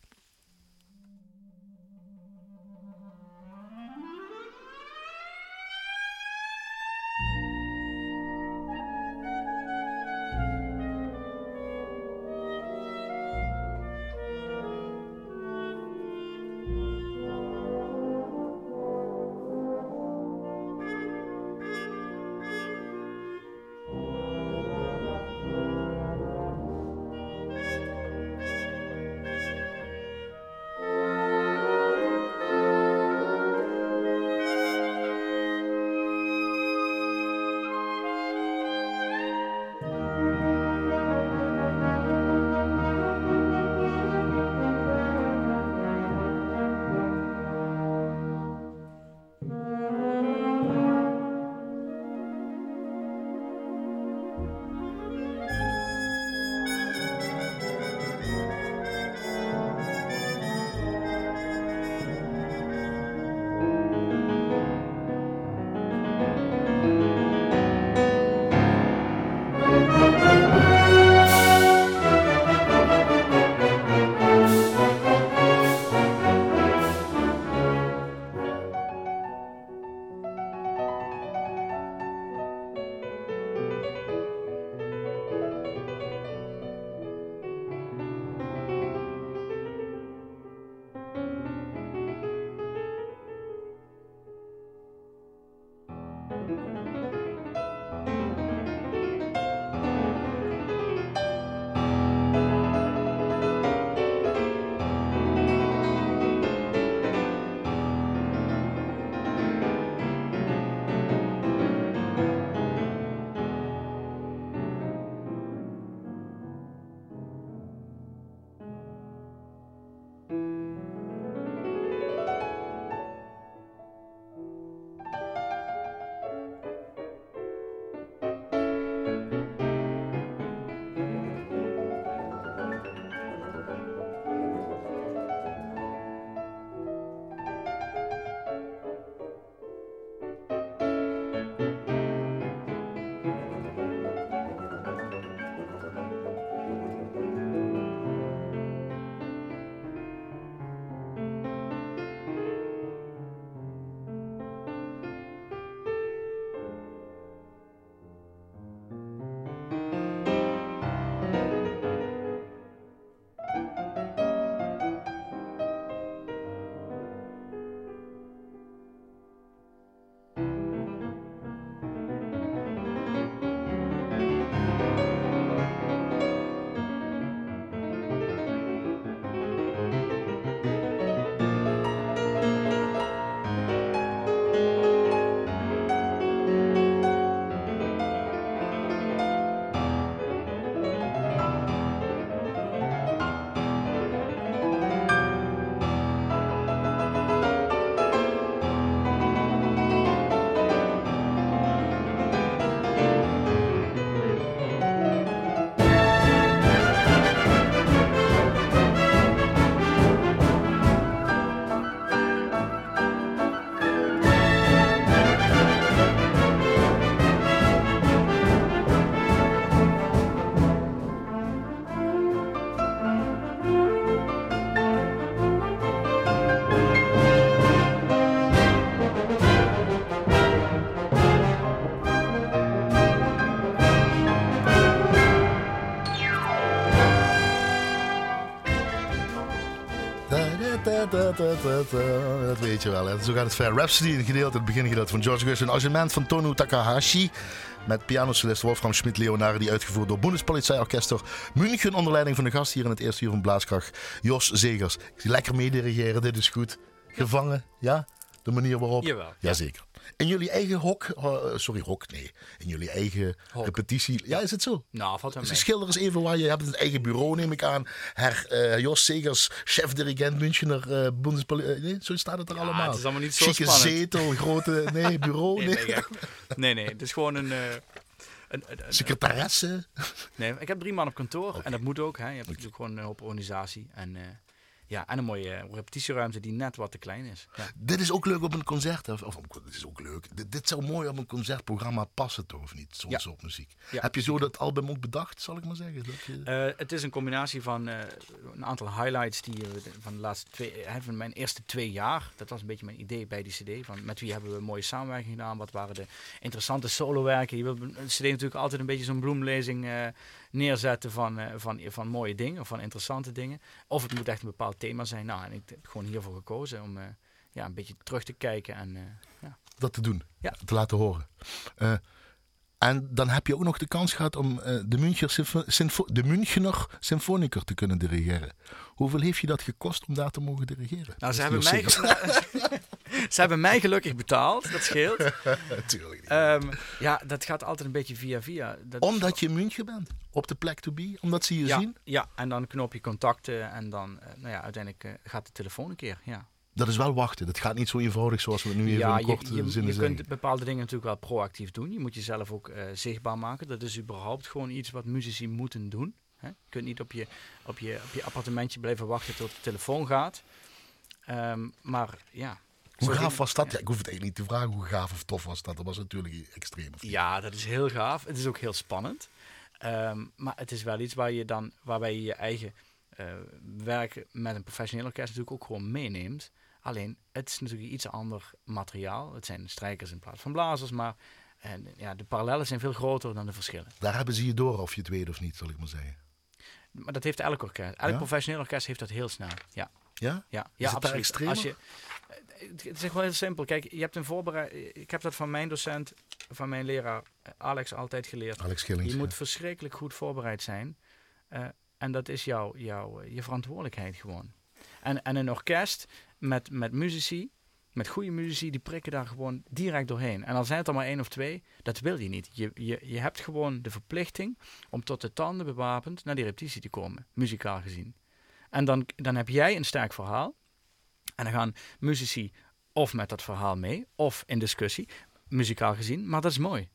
Dat weet je wel. Hè. Zo gaat het ver. Rhapsody, een gedeelte, het begingedeelte van George Gershwin. Een arrangement van Tonu Takahashi. Met pianosolist Wolfram Schmidt-Leonardi. Uitgevoerd door Bundespolizeiorchester München. Onder leiding van de gast hier in het eerste uur van Blaaskracht. Jos Zegers. Lekker meedirigeren, dit is goed. Gevangen, ja? De manier waarop. Jawel. Jazeker. In jullie eigen hok, eh, sorry, hok, nee. In jullie eigen Hok. repetitie. Ja, is het zo? Nou, valt wel mee. Schilder eens even waar je hebt het eigen bureau, neem ik aan. Her eh, Jos Segers, chef-dirigent Münchener uh, Bundespoli... eh, nee, zo staat het er Ja, allemaal. het is allemaal niet zo Chique spannend. zetel, grote... Nee, bureau, Nee, nee. nee, gek. nee, nee, het is gewoon een... een, een- een- Secretaresse. nee, ik heb drie man op kantoor en dat moet ook. Hè. Je hebt natuurlijk gewoon een hoop organisatie. En, ja, en een mooie eh, repetitieruimte die net wat te klein is. Ja. Dit is ook leuk op een concert. Of, of dit is ook leuk. Dit, dit zou mooi op een concertprogramma passen, toch? Of niet? Zo'n Ja. soort muziek. Ja. Heb je zo dat album ook bedacht, zal ik maar zeggen? Dat je... Eh, het is een combinatie van eh, een aantal highlights die de- van de laatste twee, van mijn eerste twee jaar. Dat was een beetje mijn idee bij die CD. Van met wie hebben we een mooie samenwerking gedaan? Wat waren de interessante solowerken? Je wil een CD natuurlijk altijd een beetje zo'n bloemlezing neerzetten van, eh, van, van mooie dingen of van interessante dingen. Of het moet echt een bepaald thema zijn. Nou, en ik heb gewoon hiervoor gekozen om eh, ja, een beetje terug te kijken. En, eh, ja. dat te doen. Ja. Te laten horen. En dan heb je ook nog de kans gehad om eh, de, Symfo- de Münchener Symfoniker te kunnen dirigeren. Hoeveel heeft je dat gekost om daar te mogen dirigeren? Nou, ze hebben, mij, ze hebben mij gelukkig betaald, dat scheelt. Natuurlijk niet. Ehm, ja, dat gaat altijd een beetje via via. Dat Omdat je in München bent, op de plek to be, omdat ze je ja, zien. Ja, en dan knoop je contacten en dan, eh, nou ja, uiteindelijk eh, gaat de telefoon een keer. Ja, Dat is wel wachten. Dat gaat niet zo eenvoudig zoals we het nu even ja in je, korte je, zinnen je zeggen. kunt bepaalde dingen natuurlijk wel proactief doen. Je moet jezelf ook eh, zichtbaar maken. Dat is überhaupt gewoon iets wat muzici moeten doen. Hè? Je kunt niet op je, op, je, op je appartementje blijven wachten tot de telefoon gaat. Ehm, maar ja. Hoe zo gaaf was dat? Ja, ik hoef het eigenlijk niet te vragen hoe gaaf of tof was dat. Dat was natuurlijk extreem. Ja, dat is heel gaaf. Het is ook heel spannend. Ehm, maar het is wel iets waar je dan, waarbij je je eigen eh, werk met een professioneel orkest natuurlijk ook gewoon meeneemt. Alleen, het is natuurlijk iets ander materiaal. Het zijn strijkers in plaats van blazers, maar en, ja, de parallellen zijn veel groter dan de verschillen. Daar hebben ze je door of je het weet of niet, zal ik maar zeggen. Maar dat heeft elk orkest. Elk Ja? professioneel orkest heeft dat heel snel. Ja, Ja? ja, ja daar absoluut. extremer? Als je, het is echt wel heel simpel. Kijk, je hebt een voorbereid. Ik heb dat van mijn docent, van mijn leraar eh, Alex altijd geleerd. Alex Schillings. Je ja. moet verschrikkelijk goed voorbereid zijn. Eh, en dat is jouw jouw eh, je verantwoordelijkheid gewoon. En, en een orkest met, met muzici, met goede muzici, die prikken daar gewoon direct doorheen. En al zijn het er maar één of twee, dat wil je niet. Je, je, je hebt gewoon de verplichting om tot de tanden bewapend naar die repetitie te komen, muzikaal gezien. En dan, dan heb jij een sterk verhaal. En dan gaan muzici of met dat verhaal mee, of in discussie, muzikaal gezien. Maar dat is mooi.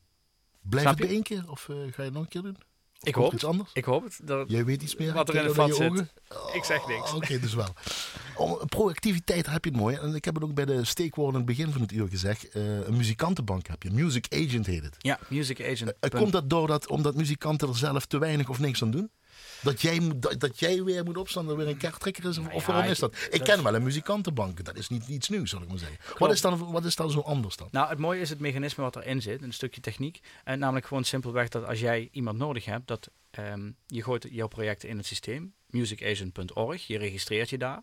Blijf het je? bij één keer of eh, ga je nog een keer doen? Ik hoop iets het. anders? Ik hoop het. Dat, Jij weet iets meer? Wat er in het vat zit. ogen? Ik zeg niks. Oh, Oké, dus wel. Om, proactiviteit heb je het mooi. En ik heb het ook bij de steekwoorden in het begin van het uur gezegd. Eh, een muzikantenbank heb je. Music agent heet het. Ja, music agent. Eh, komt dat doordat omdat muzikanten er zelf te weinig of niks aan doen? Dat jij, dat, dat jij weer moet opstaan, dat er weer een kaarttrekker is? Of, Nou ja, waarom ik- is dat? Ik dat- ken wel een muzikantenbank. Dat is niet iets nieuws, zal ik maar zeggen. Wat is, dan, wat is dan zo anders dan? Nou, het mooie is het mechanisme wat erin zit, een stukje techniek. En namelijk gewoon simpelweg dat als jij iemand nodig hebt, dat ehm, je gooit jouw project in het systeem, musicagent.org, je registreert je daar.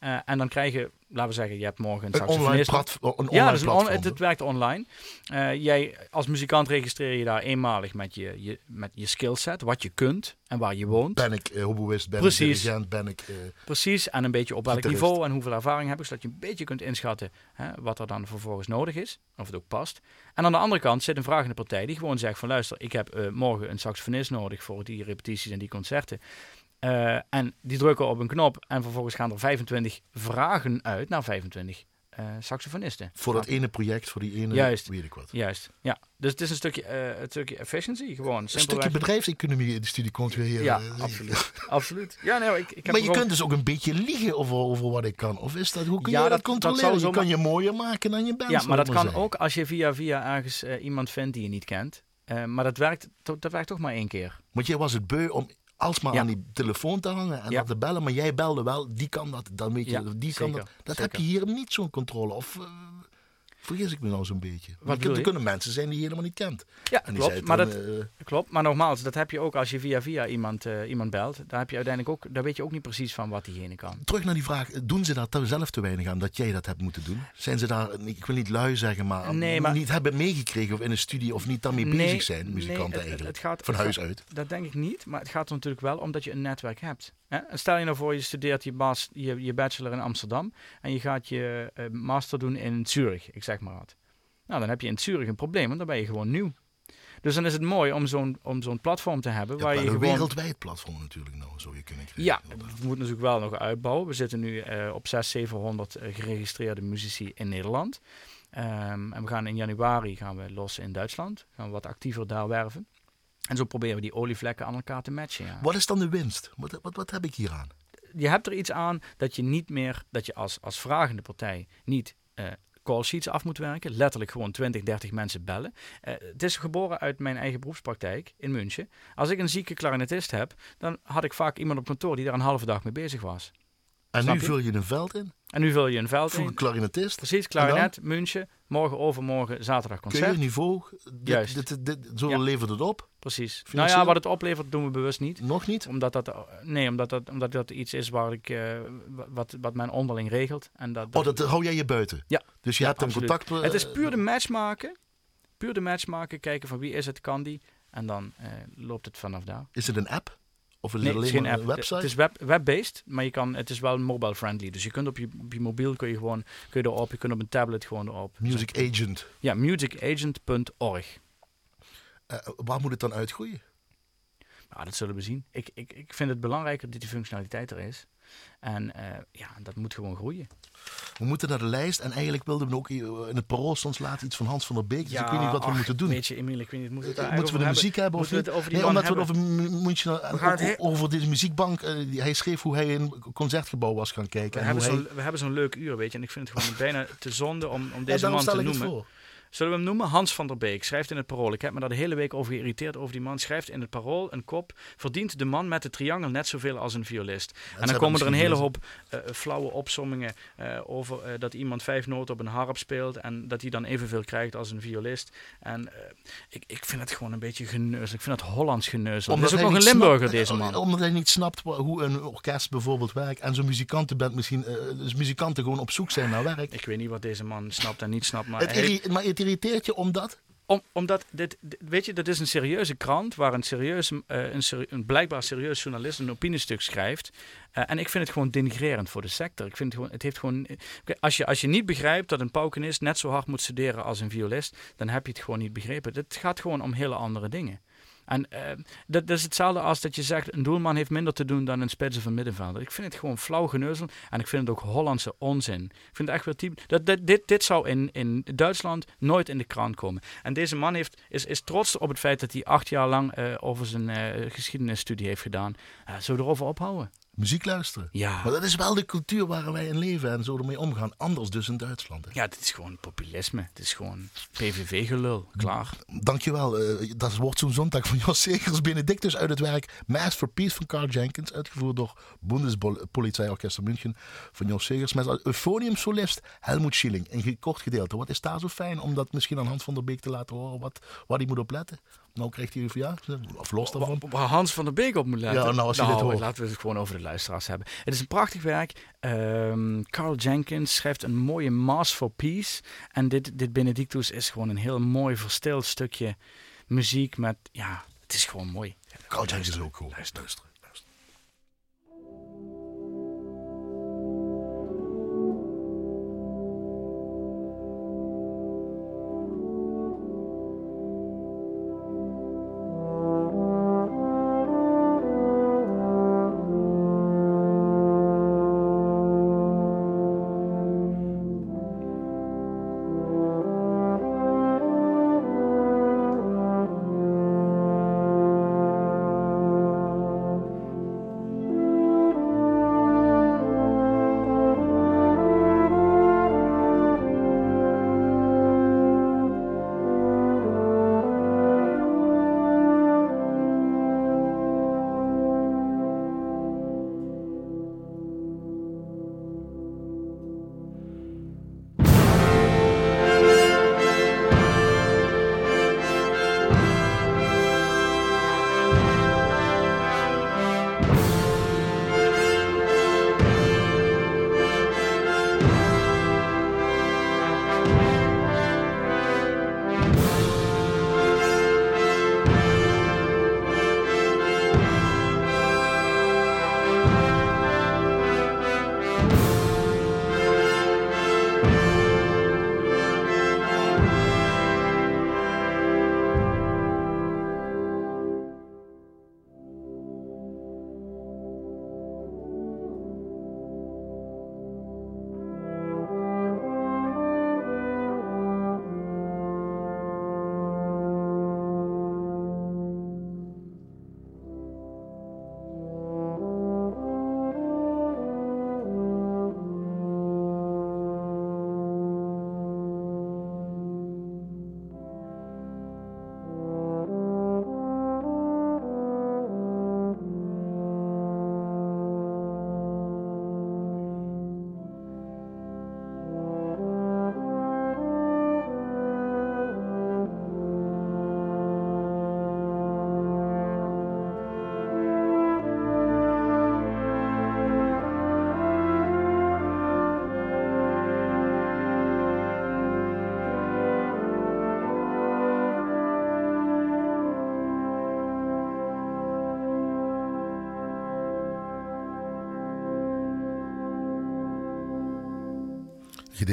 Eh, en dan krijg je, laten we zeggen, je hebt morgen een Een online, plat, een online ja, dus on- het, het werkt online. Eh, jij als muzikant registreer je daar eenmalig met je, je, met je skillset, wat je kunt en waar je woont. Ben ik uh, hoboïst, ben Precies. ik dirigent, ben ik... eh, Precies, en een beetje op welk Gitarist. niveau en hoeveel ervaring heb ik, zodat je een beetje kunt inschatten hè, wat er dan vervolgens nodig is, of het ook past. En aan de andere kant zit een vragende partij die gewoon zegt van luister, ik heb eh, morgen een saxofonist nodig voor die repetities en die concerten. Eh, en die drukken op een knop en vervolgens gaan er 25 vragen uit naar 25 eh, saxofonisten. voor dat ene project, voor die ene... Juist. Weet ik wat. Juist, ja. Dus het is een stukje, eh, een stukje efficiency, gewoon. Een stukje bedrijfseconomie in de studie komt weer hier. Ja, absoluut. absoluut. Ja, nee, ik, ik heb Maar je gewoon- kunt dus ook een beetje liegen over, over wat ik kan. Of is dat, hoe kun Ja, je dat, dat- dat controleren? zou je zomaar- kan je mooier maken dan je bent. Ja, maar dat kan zeggen. ook als je via via ergens iemand vindt die je niet kent. Maar dat werkt, dat werkt toch maar één keer. Want jij was het beu om alsmaar Ja. aan die telefoon te hangen en Ja. dat te bellen. Maar jij belde wel, die kan dat, dan weet je, Ja, die kan zeker, dat. Dat zeker. heb je hier niet zo'n controle. Of, eh, Vergis ik me nou zo'n beetje. Wat er, kunnen mensen zijn die je helemaal niet kent. Ja, En die zei klopt. Maar dan, dat, eh, Klopt, maar nogmaals, dat heb je ook als je via via iemand, eh, iemand belt. Daar heb je uiteindelijk ook, daar weet je ook niet precies van wat diegene kan. terug naar die vraag, doen ze daar zelf te weinig aan dat jij dat hebt moeten doen? Zijn ze daar, ik wil niet lui zeggen, maar, Nee, maar- niet hebben meegekregen of in een studie of niet daarmee Nee, bezig zijn, muzikanten het- eigenlijk? het gaat- Van huis uit. Dat denk ik niet, maar het gaat er natuurlijk wel om dat je een netwerk hebt. Stel je nou voor, je studeert je, bas, je, je bachelor in Amsterdam en je gaat je eh, master doen in Zurich, ik zeg maar wat. Nou, dan heb je in Zurich een probleem, want dan ben je gewoon nieuw. Dus dan is het mooi om zo'n, om zo'n platform te hebben Ja, waar je een gewoon... wereldwijd platform natuurlijk nou, zou je kunnen krijgen. Ja, we moeten natuurlijk wel nog uitbouwen. We zitten nu eh, op 600, 700 eh, geregistreerde muzici in Nederland. Ehm, en we gaan in januari gaan we los in Duitsland. Gaan we wat actiever daar werven. En zo proberen we die olievlekken aan elkaar te matchen. Ja. Wat is dan de winst? Wat, wat, wat heb ik hier aan? Je hebt er iets aan dat je niet meer, dat je als, als vragende partij niet eh call sheets af moet werken. Letterlijk gewoon 20, 30 mensen bellen. Eh, het is geboren uit mijn eigen beroepspraktijk in München. Als ik een zieke klarinetist heb, dan had ik vaak iemand op kantoor die daar een halve dag mee bezig was. En Snap nu je? vul je een veld in En nu vul je een veld een in. klarinetist. Precies, klarinet, München, morgen overmorgen, zaterdag concert. Keur, niveau, dit, Juist. Dit, dit, zo Ja. levert het op. Precies. Nou ja, wat het oplevert doen we bewust niet. Nog niet? Omdat dat, nee, omdat dat, omdat dat iets is waar ik, eh, wat, wat mijn onderling regelt. En dat, Oh, dat hou jij je buiten? Ja. Dus je Ja, hebt een contact... eh, Het is puur de match maken. Puur de match maken, kijken van wie is het, kan die. En dan eh, loopt het vanaf daar. Is het een app? Of is Nee, het alleen een website? Het is web, web-based, maar je kan, het is wel mobile friendly. Dus je kunt op je, op je mobiel kun je gewoon kun je erop, je kunt op een tablet gewoon erop. Music Agent. Ja, musicagent.org. Eh, waar moet het dan uitgroeien? Nou, dat zullen we zien. Ik, ik, ik vind het belangrijker dat die functionaliteit er is. En eh, ja, dat moet gewoon groeien. We moeten naar de lijst. En eigenlijk wilden we ook in het parool soms laten iets van Hans van der Beek. Dus ik weet niet wat we ach, moeten doen. Weet je, Emiel, ik weet niet, moeten we Eh, daar moeten we de muziek hebben of we niet? over Nee, omdat we het hebben? over gaan het o- he- over deze muziekbank. eh, hij schreef hoe hij in een concertgebouw was gaan kijken. We en hebben, hij, zo'n, we hebben zo'n leuk uur, weet je. En ik vind het gewoon bijna te zonde om, om deze man te noemen. Zullen we hem noemen? Hans van der Beek. Schrijft in het parool. Ik heb me daar de hele week over geïrriteerd over die man. Schrijft in het parool een kop. Verdient de man met de triangel net zoveel als een violist. en dan komen er een hele hoop eh, flauwe opsommingen eh, over eh, dat iemand vijf noten op een harp speelt. En dat hij dan evenveel krijgt als een violist. En eh, ik, ik vind het gewoon een beetje geneuzel. Ik vind het Hollands geneuzel. Er is ook nog een Limburger, snapt- deze man. eh, Omdat hij niet snapt hoe een orkest bijvoorbeeld werkt. En zo'n muzikantenband misschien... eh, dus muzikanten gewoon op zoek zijn naar werk. Ik weet niet wat deze man snapt en niet snapt. Maar Het hij- maar het irriteert je omdat... Om, omdat dit, weet je, dat is een serieuze krant waar een, serieus, eh, een, een blijkbaar serieus journalist een opiniestuk schrijft. Eh, en ik vind het gewoon denigrerend voor de sector. Ik vind het gewoon, het heeft gewoon, Oké, als, je, als je niet begrijpt dat een paukenist net zo hard moet studeren als een violist, dan heb je het gewoon niet begrepen. Het gaat gewoon om hele andere dingen. En eh, dat, dat is hetzelfde als dat je zegt, een doelman heeft minder te doen dan een spits een middenvelder. Ik vind het gewoon flauw geneuzel en ik vind het ook Hollandse onzin. Ik vind het echt wel typ. Dat, dit, dit zou in, in Duitsland nooit in de krant komen. En deze man heeft, is, is trots op het feit dat hij acht jaar lang eh, over zijn eh, geschiedenisstudie heeft gedaan. Zullen we erover ophouden? Muziek luisteren. Ja. Maar dat is wel de cultuur waar wij in leven en zo ermee omgaan. Anders dus in Duitsland. hè. Ja, dit is gewoon populisme. Het is gewoon PVV-gelul. Klaar. Dankjewel. eh dat wordt zo'n zondag van Jos Segers Benedictus uit het werk Mass for Peace van Carl Jenkins. Uitgevoerd door Bundespolizeiorchester München van Jos Segers. Met als euphonium-solist Helmut Schilling. Een kort gedeelte. Wat is daar zo fijn om dat misschien aan Hans van der Beek te laten horen? Wat, waar hij moet op letten? Nou krijgt hij ja, of los daarvan. Waar Hans van der Beek op moet letten. Ja, nou, als je dit hoort. Laten we het gewoon over de luisteraars hebben. Het is een prachtig werk. Ehm, Carl Jenkins schrijft een mooie Mass for Peace. En dit, dit Benedictus is gewoon een heel mooi verstild stukje muziek met... Ja, het is gewoon mooi. Carl Jenkins is ook. Luister. Luisteren.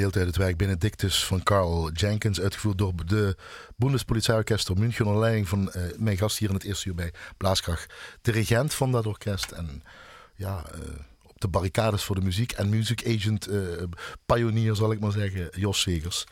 Gedeelte uit het werk Benedictus van Carl Jenkins, uitgevoerd door de Bundespolizeiorchester München onder leiding van eh, mijn gast hier in het eerste uur bij Blaaskracht, dirigent van dat orkest en ja, eh, op de barricades voor de muziek en music agent, eh pionier zal ik maar zeggen, Jos Segers.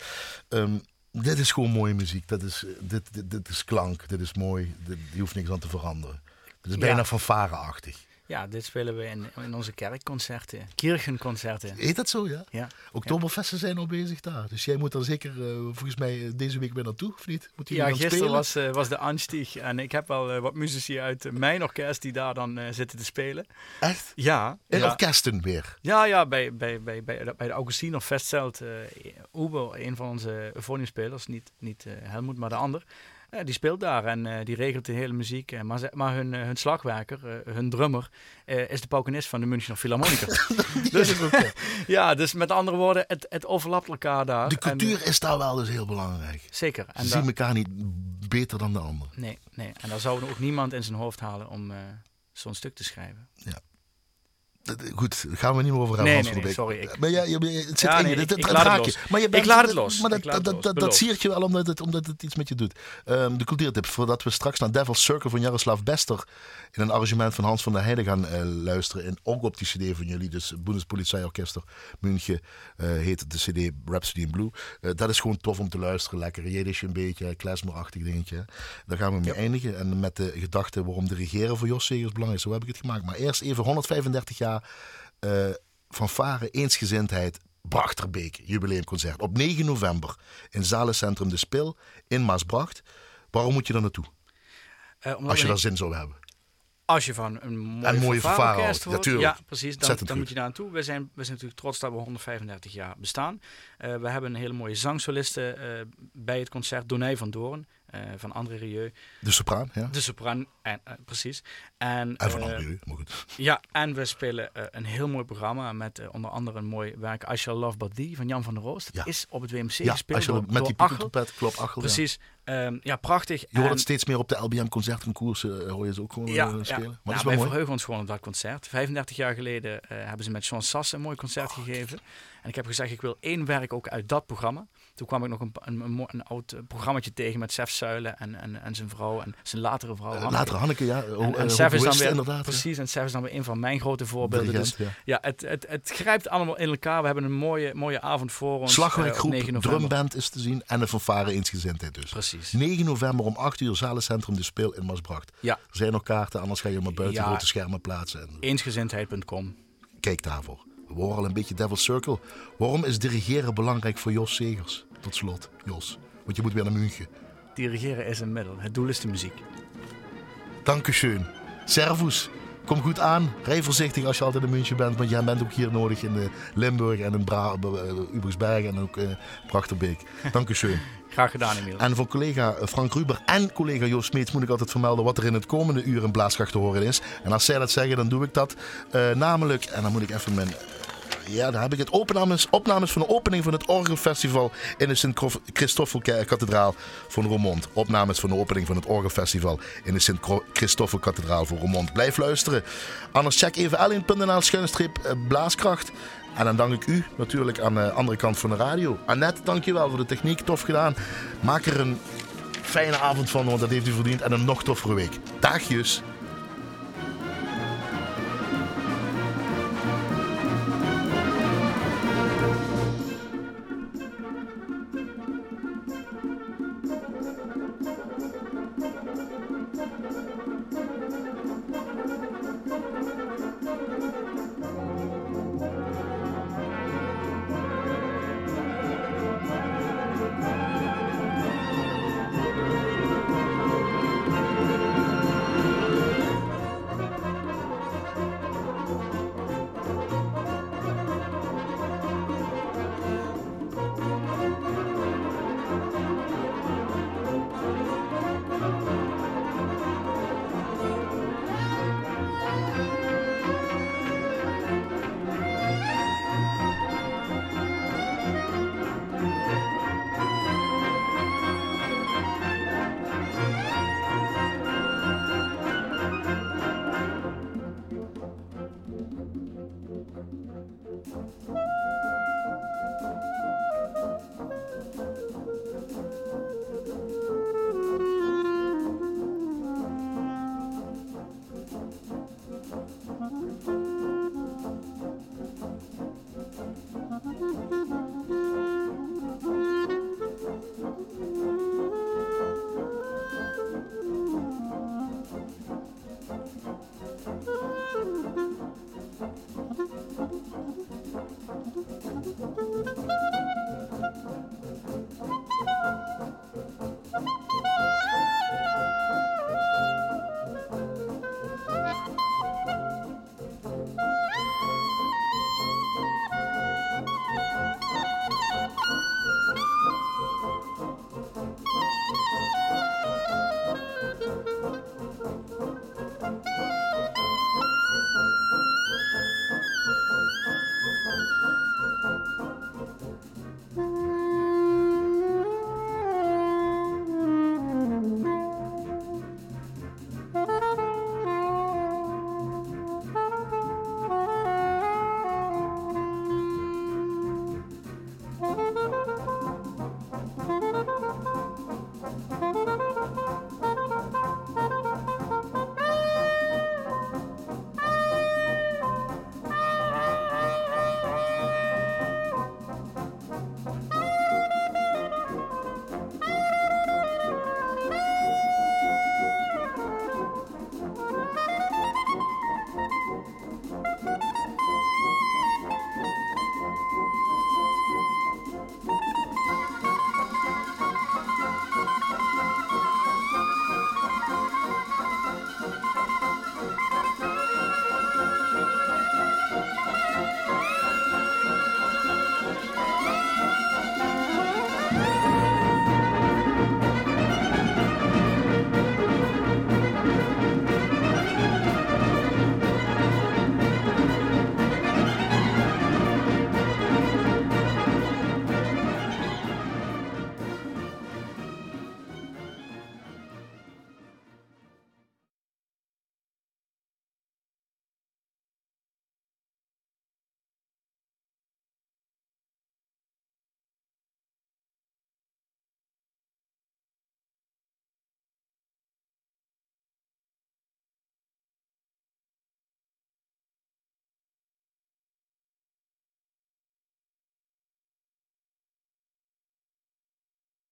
Ehm, dit is gewoon mooie muziek, dat is, dit, dit, dit is klank, dit is mooi, dit, je hoeft niks aan te veranderen. Het is Ja. bijna fanfare-achtig. Ja, dit spelen we in, in onze kerkconcerten, kirchenconcerten. Heet dat zo, ja? Ja. Oktoberfesten zijn al bezig daar. Dus jij moet er zeker eh, volgens mij eh, deze week weer naartoe, of niet? Moet Ja, gisteren spelen? was, eh, was de Anstieg en ik heb wel wat muzici uit mijn orkest die daar dan zitten te spelen. Echt? Ja, In ja. orkesten weer. Ja, ja, bij, bij, bij, bij, de- bij de Augustiner Vestzelt, eh Uber, een van onze euphoniumspelers, niet, niet Helmoet, maar de ander, eh, die speelt daar en eh, die regelt de hele muziek. eh, maar maar hun, hun slagwerker, hun drummer, is de paukenist van de Münchner Philharmoniker. Dus, ja, dus met andere woorden, het, het overlapt elkaar daar. de En, cultuur is daar wel dus heel belangrijk. zeker. En Ze zien elkaar niet beter dan de ander. nee, nee, en daar zou ook niemand in zijn hoofd halen om zo'n stuk te schrijven. Dat- Goed, daar gaan we niet meer over hebben. Nee, sorry, ik- maar ja, je, je- het zit Ja, in nee, je. ik- het laat het je. Ik laat het los. Maar dat, het dat, los, dat, dat siert je wel omdat het, omdat het iets met je doet. Ehm, de cultuurtip, voordat we straks naar Devil's Circle van Jaroslav Bester in een arrangement van Hans van der Heijden gaan eh, luisteren. En ook op die cd van jullie, dus Bundespolizeiorchester München, eh, heet het de cd Rhapsody in Blue. Eh, dat is gewoon tof om te luisteren. Lekker Jiddisch een beetje, klezmerachtig dingetje. Daar gaan we mee eindigen. En met de gedachte waarom dirigeren voor Jos Segers belangrijk is. Zo heb ik het gemaakt. Maar eerst even 135 jaar eh fanfare, eensgezindheid, Brachterbeek jubileumconcert. Op 9 november in Zalencentrum De Spil in Maasbracht. Waarom moet je daar naartoe? Eh, Als je daar zin zou hebben. Als je van een mooie, En mooie hoort, natuurlijk. Ja, precies. Dan, dan moet je daar naartoe. We zijn, we zijn natuurlijk trots dat we 135 jaar bestaan. Eh, we hebben een hele mooie zangsoliste bij het concert. Donij van Doorn, eh, van André Rieu. De sopraan, ja. De sopran, en, eh, precies. En, En van eh, André, maar goed. Ja, en we spelen een heel mooi programma met onder andere een mooi werk I Shall Love But Thee van Jan van der Roost. Dat Ja. is op het WMC Ja, gespeeld door, met door die Achel. piekeltrompet, klopt, Achel. ja. Precies. Ehm, ja, prachtig. Je hoort het steeds meer op de LBM concertconcoursen, eh, hoor je ze ook gewoon ja, ja. spelen. Maar Ja, dat is wel wij mooi. verheugen ons gewoon op dat concert. 35 jaar geleden hebben ze met Jean Sass een mooi concert gegeven. En ik heb gezegd, ik wil één werk ook uit dat programma. Toen kwam ik nog een, een, een, een oud eh, programmaatje tegen met Sef Zuilen en, en, en zijn vrouw en zijn latere vrouw. Eh, Hanneke. Later Hanneke, ja. En, Oh, en eh, Sef is dan weer, inderdaad. ja. precies, en Sef is dan weer een van mijn grote voorbeelden. Dus Dirigent, ja. ja, het, het, het grijpt allemaal in elkaar. We hebben een mooie, mooie avond voor ons. Slagwerkgroep, 9 november. drumband is te zien en de fanfare eensgezindheid dus. Precies. 9 november om 8 uur, Zalencentrum De Speel in Maasbracht. Ja, Er zijn nog kaarten, anders ga je maar buiten grote schermen plaatsen. En eensgezindheid.com. kijk daarvoor. We horen al een beetje Devil's Circle. Waarom is dirigeren belangrijk voor Jos Segers? Tot slot, Jos. Want je moet weer naar München. Dirigeren is een middel. Het doel is de muziek. Dankeschön. Servus. Kom goed aan. Rij voorzichtig als je altijd in München bent. Want jij bent ook hier nodig in eh, Limburg en in Bra uh, Ubersberg en ook uh, Prachterbeek. Dankeschön. Graag gedaan, Emiel. En voor collega eh, Frank Ruber en collega Joost Smeets moet ik altijd vermelden wat er in het komende uur in Blaaskracht te horen is. En als zij dat zeggen, dan doe ik dat. Uh, namelijk, en dan moet ik even mijn... Ja, daar heb ik het opnames, opnames van de opening van het Orgelfestival in de Sint-Christoffelkathedraal van Roermond. Opnames van de opening van het Orgelfestival in de Sint-Christoffelkathedraal van Roermond. Blijf luisteren. Anders check even alien.nl schuinstrip uh, blaaskracht. En dan dank ik u natuurlijk aan de andere kant van de radio. Annette, dankjewel voor de techniek. Tof gedaan. Maak er een fijne avond van, want dat heeft u verdiend. En een nog toffere week. Dagjes.